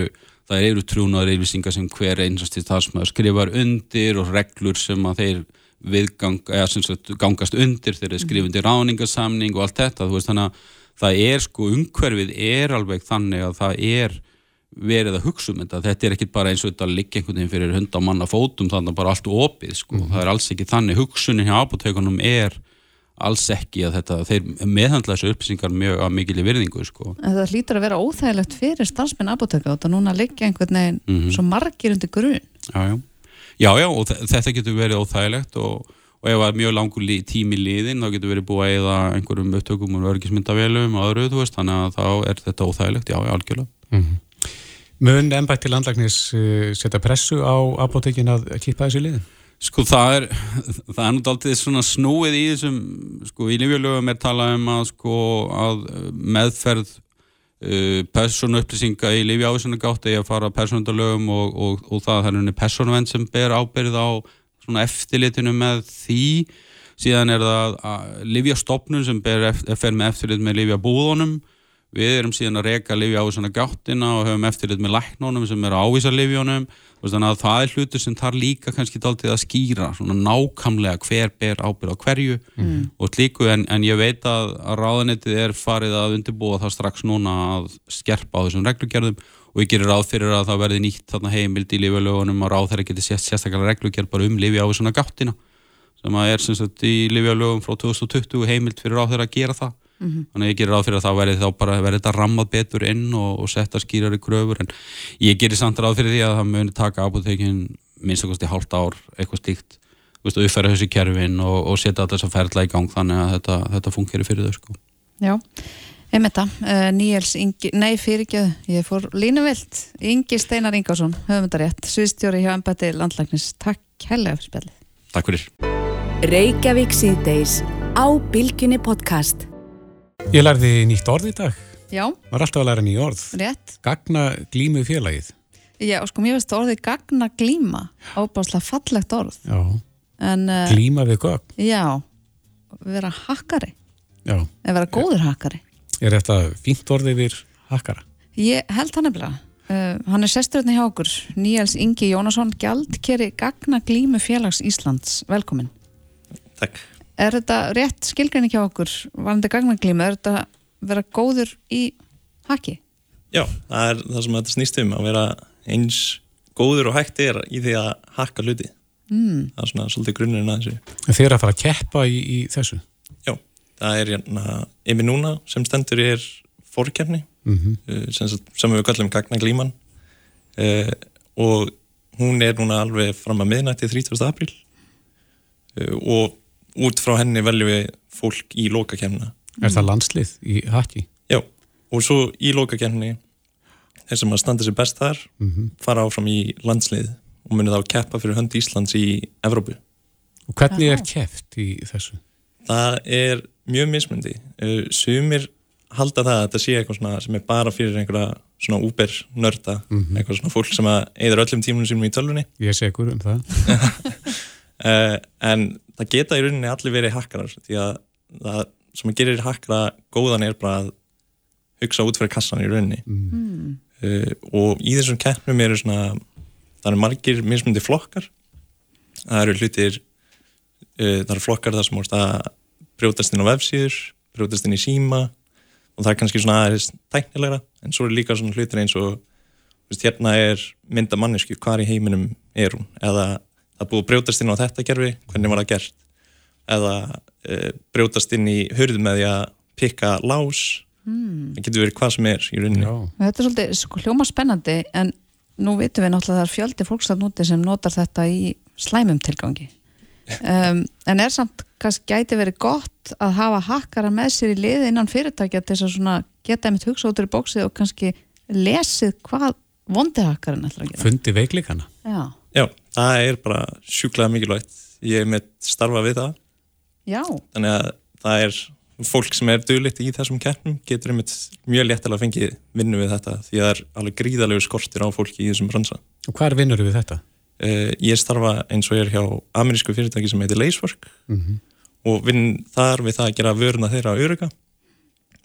það eru trúnaður yfirlýsingar sem hver einsast starfsmæður skrifar undir og reglur sem að þeir viðgang, eða sem sagt gangast undir þegar þeir skrifa undir ráningasamning og allt þetta, þú veist þannig að það er sko umhverfið er alveg þannig að það er verið að hugsa um þetta, þetta er ekki bara eins og þetta að liggja einhvern veginn fyrir hunda manna fótum þannig að bara allt opið sko, það er alls ekki þannig, hugsunin hjá apotekunum er alls ekki að þetta, þeir meðhandla þessu upplýsingar mjög að mikil í virðingu sko. en það hlýtur að vera óþægilegt fyrir starfsmenn apoteka og núna liggja einhvern veginn Mhm. svo margir undir grun já, já. Já, já, og þe- þetta getur verið óþægilegt og, og ef það er mjög langur lí, tími liðin þá getur verið búið að eða einhverjum upptökum og örgismyndavélum og öðru, veist, þannig að þá er þetta óþægilegt, já, algjörlega. Mun embætti landlagnis uh, setja pressu á apotekin að kippa þessu liðin? Sko það er, (laughs) það er daldið svona snúið í þessum, sko í lífjörlögum er talað um að sko að meðferð persónu upplýsinga í lífi ávísinu gátt eða fara persónundalögum og, og, og það er henni persónuvenn sem ber ábyrð á eftirlitinu með því. Síðan er það lífjastofnun sem ber fer með eftirlit með lífjabúðunum við erum síðan að reka lifi á svona gáttina og höfum eftirlit með læknunum sem eru ávísa lifjónum þannig að það er hlutur sem þarf líka kannski dálítið að skýra svona nákamlega hver ber ábyrð á hverju og slíku. En, en ég veit að, að ráðanettið er farið að undirbúa það strax núna að skerpa á þessum reglugerðum og ég gerir ráð fyrir að það verði nýtt þarna heimild í lifjálögunum og ráð þeirra sést sérstaklega reglugerð bara um lifi á svona gáttina sem að er sem sagt í lifjálögum frá 2020 heimild fyrir ráð þeirra að gera það. Þannig að ég gerir ráð fyrir að það verði þá bara verði þetta rammað betur inn og, og setta skýrari kröfur. En ég gerir samt ráð fyrir því að það muni taka apotekin minnst okkur hálft ár eitthvað veist, uppfæra þessi kerfin og, og setja að ferla í gang þannig að þetta, þetta fungeri fyrir þau sko. Já, einmitt það, uh, Níels Ingi, nei fyrirgjöð, ég fór línuvilt, Ingi Steinar Ingásson, höfundarétt, sviðstjóri hjá Embati Landlæknis, takk helga fyrir spjallið. Takk fyrir. Reykjavík síðdeis á Bilginni podcast. Ég lærði nýtt orð í dag. Já, Var alltaf að læra nýja orð. rétt. Gagna glímu félagið. Já, sko, mér veist orðið gagna glíma, ábáslega fallegt orð. Já. En, uh, Glíma við gögn. já, vera hakkari, Já. eða vera góður hakkari. Er þetta fínt orð yfir hakkara? Ég held hann nefnilega. Uh, hann er sesturinn hjá okkur, Níels Ingi Jónasson, gjaldkeri Gagna Glímu Félags Íslands. Velkomin. Takk. Er þetta rétt skilgrinni hjá okkur, varandi Gagna Glímu, er þetta vera góður í haki? Já, það er það sem þetta snýst um að vera eins góður og hægt er í því að hakka hluti. Mm. Það er svona svolítið grunnurinn að þessu. Þeir eru að fara að keppa í, í þessu? Já, það er hérna Emi Núna sem stendur er fórkjarni Mhm. sem, sagt- sem við kallum Gagna Glíman uh, og hún er núna alveg fram að miðnætti 30. apríl uh, og út frá henni veljum við fólk í lokakemna. Er það landslið í haki? Já, og svo í lokakemni þeir sem að standa sér best þar Mhm. fara áfram í landslið og muni þá keppa fyrir hönd Íslands í Evrópu. Og hvernig er keppt í þessu? Það er mjög mismundi. Uh, Sumir halda það að þetta sé eitthvað svona sem er bara fyrir einhverja svona úber nörda, Mhm. eitthvað svona fólk sem að eigður öllum tímunum sínum í tölvunni. Ég sé ykkur um það. Uh, (laughs) en það geta í rauninni allir verið hakkarar því að það sem að gerir hakkara góðan er bara að hugsa út fyrir kassan í rauninni. Mm. uh, og í þessum keppnum eru svona það eru margir mismundi flokkar það eru hlutir uh, það eru flokkar þar sem brjótast inn á vefsíður, brjótast inn í síma og það er kannski svona aðeins tæknilegra, en svo eru líka svona hlutir eins og veist, hérna er mynda mannesku, hvar í heiminum er hún eða það búið að brjótast inn á þetta gerfi, hvernig var það gert eða uh, brjótast inn í hurð með því að pikka lás Mm. það getur verið hvað sem er í rauninni Já. Þetta er svolítið sko, hljóma spennandi en nú vitum við náttúrulega að það er fjöldi fólks að núti sem notar þetta í slæmum tilgangi um, en er samt kannski gæti verið gott að hafa hakkara með sér í liði innan fyrirtækja til þess að svona geta einmitt hugsa út úr bóksið og kannski lesið hvað vondi hakkarinn ætlar að gera Fundi veiklikana? Já, Já, það er bara sjúklega mikilvægt. Ég er með starfa við það. já, Þannig að það er fólk sem er duðlitt í þessum keppnum getur einmitt mjög léttilega að fengi vinnu við þetta því að það er alveg gríðalegu skortir á fólki í þessum bransa. Og hvað er vinnur við þetta? Uh, ég starfa eins og ég er hjá amerísku fyrirtæki sem heitir Lacework Mhm. og vinn þar við það að gera vöruna þeirra að öruga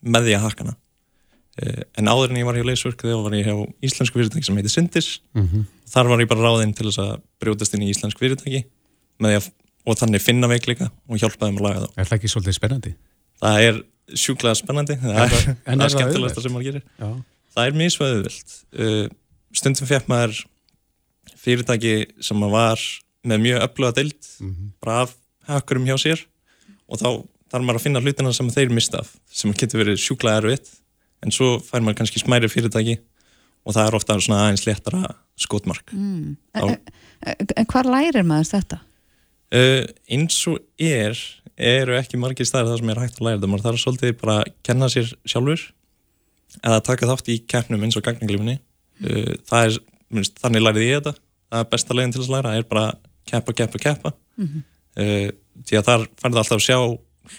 með því að hakkana. Uh, en áður en ég var hjá Lacework þegar var ég hjá íslensku fyrirtæki sem heitir Syndis Mhm. þar var ég bara ráðinn til þess að brjótast inn í íslensk fyrirtæki með því að, og þannig finna veikleika og hjálpa þeim að laga þá. Er það ekki svolítið spennandi? Það er sjúklega spennandi, (laughs) það er, það- en það er er það skemmtilegast sem maður gerir. Já. Það er mjög sveðuvilt. Uh, stundum fekk maður fyrirtæki sem var með mjög öfluga deild, Mhm. bara af hakkurum hjá sér og þá þarf maður að finna hlutina sem þeir mista af, sem getur verið sjúklega erfitt, en svo fær maður kannski smæri fyrirtæki og það er ofta svona aðeins léttara skotmark. mm. En, en, hvað lærir maður þetta? Uh, eins og er eru ekki margir staðir það sem er hægt að læra þetta maður þarf svolítið bara að kenna sér sjálfur eða taka þátt í keppnum eins og gagninglifinni uh, það er, minnst, þannig lærið ég þetta það er besta leginn til að læra, það er bara keppa, keppa, keppa Mhm. uh, því að þar færðu alltaf að sjá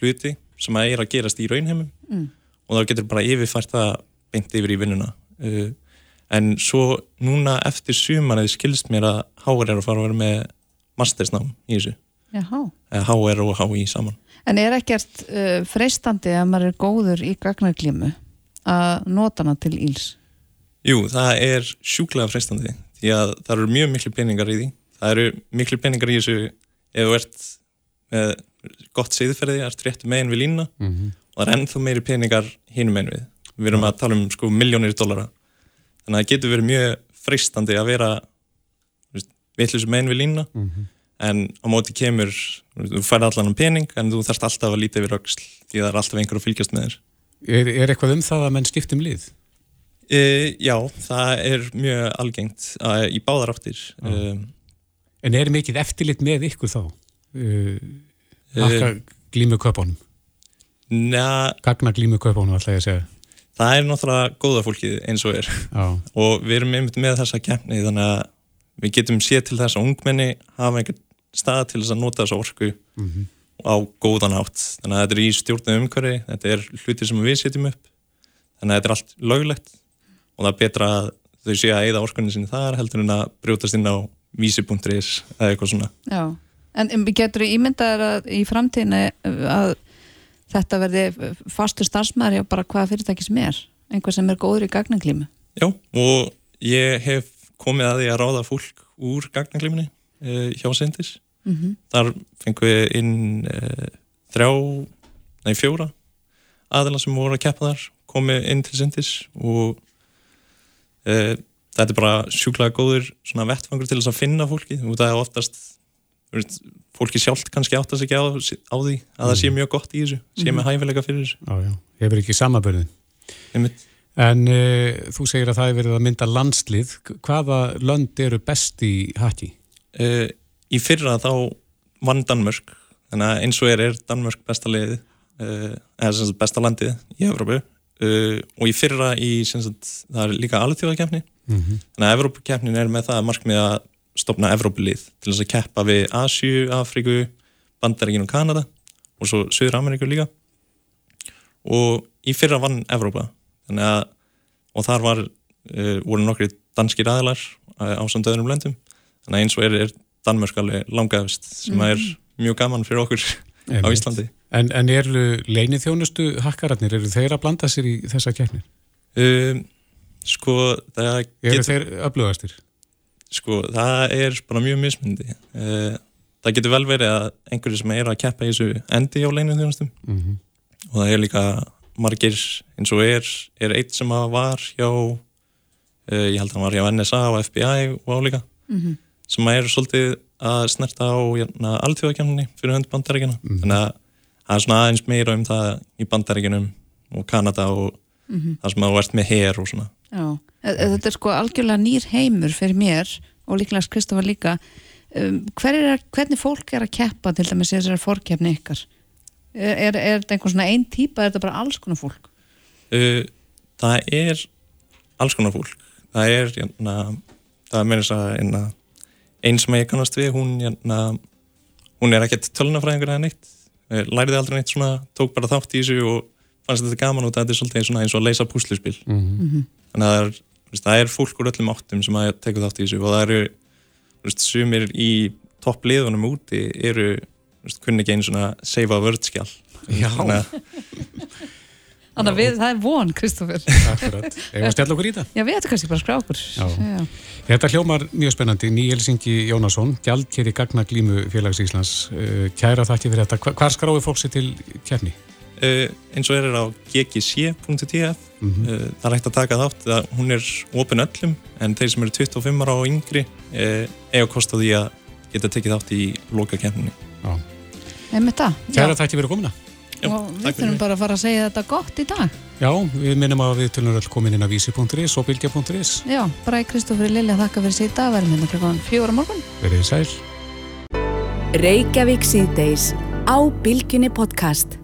hluti sem að er að gerast í raunheimum Mm. Og þá getur bara yfirfært það beint yfir í vinnuna. Uh, en svo núna eftir sumarið skilst mér að HR er að fara að vera með mastersnám í þessu. Eða HR og HI saman. En er ekkert uh, freistandi að maður er góður í gagnarglímu að nota hana til íls? Jú, það er sjúklega freistandi því að það eru mjög miklu peningar í því. Það eru miklu peningar í þessu ef þú ert með gott segðferði, ert réttu megin við línuna. Mhm. og það er ennþá meiri peningar hinum megin við við erum að tala um sko miljónir dollara þannig að það getur verið mjög freistandi að vera vittlust megin við línuna Mhm. en á móti kemur þú færði allan um pening en þú þarfst alltaf að líta yfir öxl því það er alltaf einhver að fylgjast með þér Er, er eitthvað um það að menn skiptum lið? E, já, það er mjög algengt uh, í báðar áttir um, En er mikið eftirlit með ykkur þá? uh, hakka glímu köpunum? Næ, Gagna glímu köpunum, ætla ég að segja. það er náttúrulega góða fólkið eins og er. Já, og við erum einmitt með þessa keppni þannig að við getum séð til þess að ungmenni hafa einhvern stað til þess að nota þessa orku á góðan átt þannig að þetta er í stjórnum umhverfi þetta er hluti sem við setjum upp. Þannig að þetta er allt löglegt og það er betra að þau sé að eigða orkunni sinni þar heldur en að brjótast inn á vísi.is eða eitthvað svona. Já, en getur þú ímyndaður að í framtíðinu að þetta verði fastur starfsmæður á bara hvaða fyrirtæki sem er einhver sem er góður í gagnaglímu Já, og ég hef komið að því að ráða fólk úr gagnagliminni uh, hjá Sindis. Mhm. Þar fengum við inn uh, þrjá, nei fjóra aðila sem voru að keppa þar, komið inn til Sindis og uh, þetta er bara sjúklega góður svona vettfangur til þess að finna fólki og það er oftast fólki sjálft kannski áttast ekki á, á því að það sé mjög gott í þessu, sé með hæfilega fyrir þessu. já, já. Hefur ekki samabörðin. En uh, þú segir að það er verið að mynda landslið. Hvaða lönd eru best í haki? uh, í fyrra þá vann Danmörk þannig að eins og er er Danmörk besta liðið uh, eða sem sagt besta landið í Evrópu og í fyrra í sagt, það er líka alþjóðakefni Mhm. þannig að Evrópukefnin er með það að stopna Evrópulið til þess að keppa við Asju, Afríku, Bandaríkin og Kanada og svo Suður Ameríku líka og í fyrra vann Evrópa að og þar var, uh, voru nokkri danskir aðilar uh, á samt öðrum löndum þannig að eins og er, er Danmörk alveg langaðist sem er mjög gaman fyrir okkur (laughs) á Einmitt. Íslandi En, en eru leinið þjónustu hakkararnir, eru þeir að blanda sér í þessa keppnir? um, sko það Eru getur, þeir öflugastir? Sko það er bara mjög mismundi uh, það getur vel verið að einhverju sem er að keppa í þessu endi á leinu þjónustum Mm og það er líka margir eins og er, er eitt sem að var hjá uh, ég held að hann var hjá NSA og FBI og álíka Mhm. sem að er svolítið að snerta á hérna, alþjóðakemninni fyrir hönd bandaríkjana þannig að það er svona aðeins meira um það í bandaríkinum og Kanada og það sem að ert með her og svona. Já, þetta er sko algjörlega nýr heimur fyrir mér og líklega Kristofa líka. Um, hver er, hvernig fólk er að keppa til dæmis í þessari fórkeppni ykkar? Er, er, er þetta einhvern svona einn típa er þetta bara alls konar fólk? Uh, það er alls konar fólk. Það er hérna, það er meira þess að hérna, einn sem ég kannast við hún, hérna, hún er ekkert tölunafræðingur eða neitt. Eh, læriði aldrei neitt svona, tók bara þátt í þessu og fannst þetta gaman út að þetta er svolítið eins og að leysa púsluspil. Mhm. þannig að það er, það er fólk úr öllum áttum sem að teka þátt í þessu og það eru þú veist, sumir í toppliðunum úti eru þú veist, kunni ekki einu svona save a word skjál Já. þannig að Þannig að við, það er von, Kristoffer Akkurat. Eða að stella okkur í það? Já, við ættum kannski bara að skrá okkur Já. Þetta hljómar mjög spennandi. Níelsingi Jónasson, gjaldkeri gagna glímu félags Íslands. Uh, Kæra þakki fyrir þetta. Hva- Hvar skráði fólk sér til keppni? Uh, eins og er á ggc.tf Mhm. uh, það er hægt að taka þátt það, hún er opin öllum en þeir sem eru 25 ára og yngri uh, eiga kost á því að geta tekið þátt í loka Já. Einmitt það, Kæra já, þakki fyrir komuna. og við þurfum bara að fara að segja þetta gott í dag Já, við minnum að við tölum öll komin inn á vísi.is og bylgja.is. Já, bara Kristoffer Lilja þakka fyrir síðan dag verðum hérna klukkan fjóra morgun Verðið sæl. Reykjavík síðdeis á Bylgjunni podcast.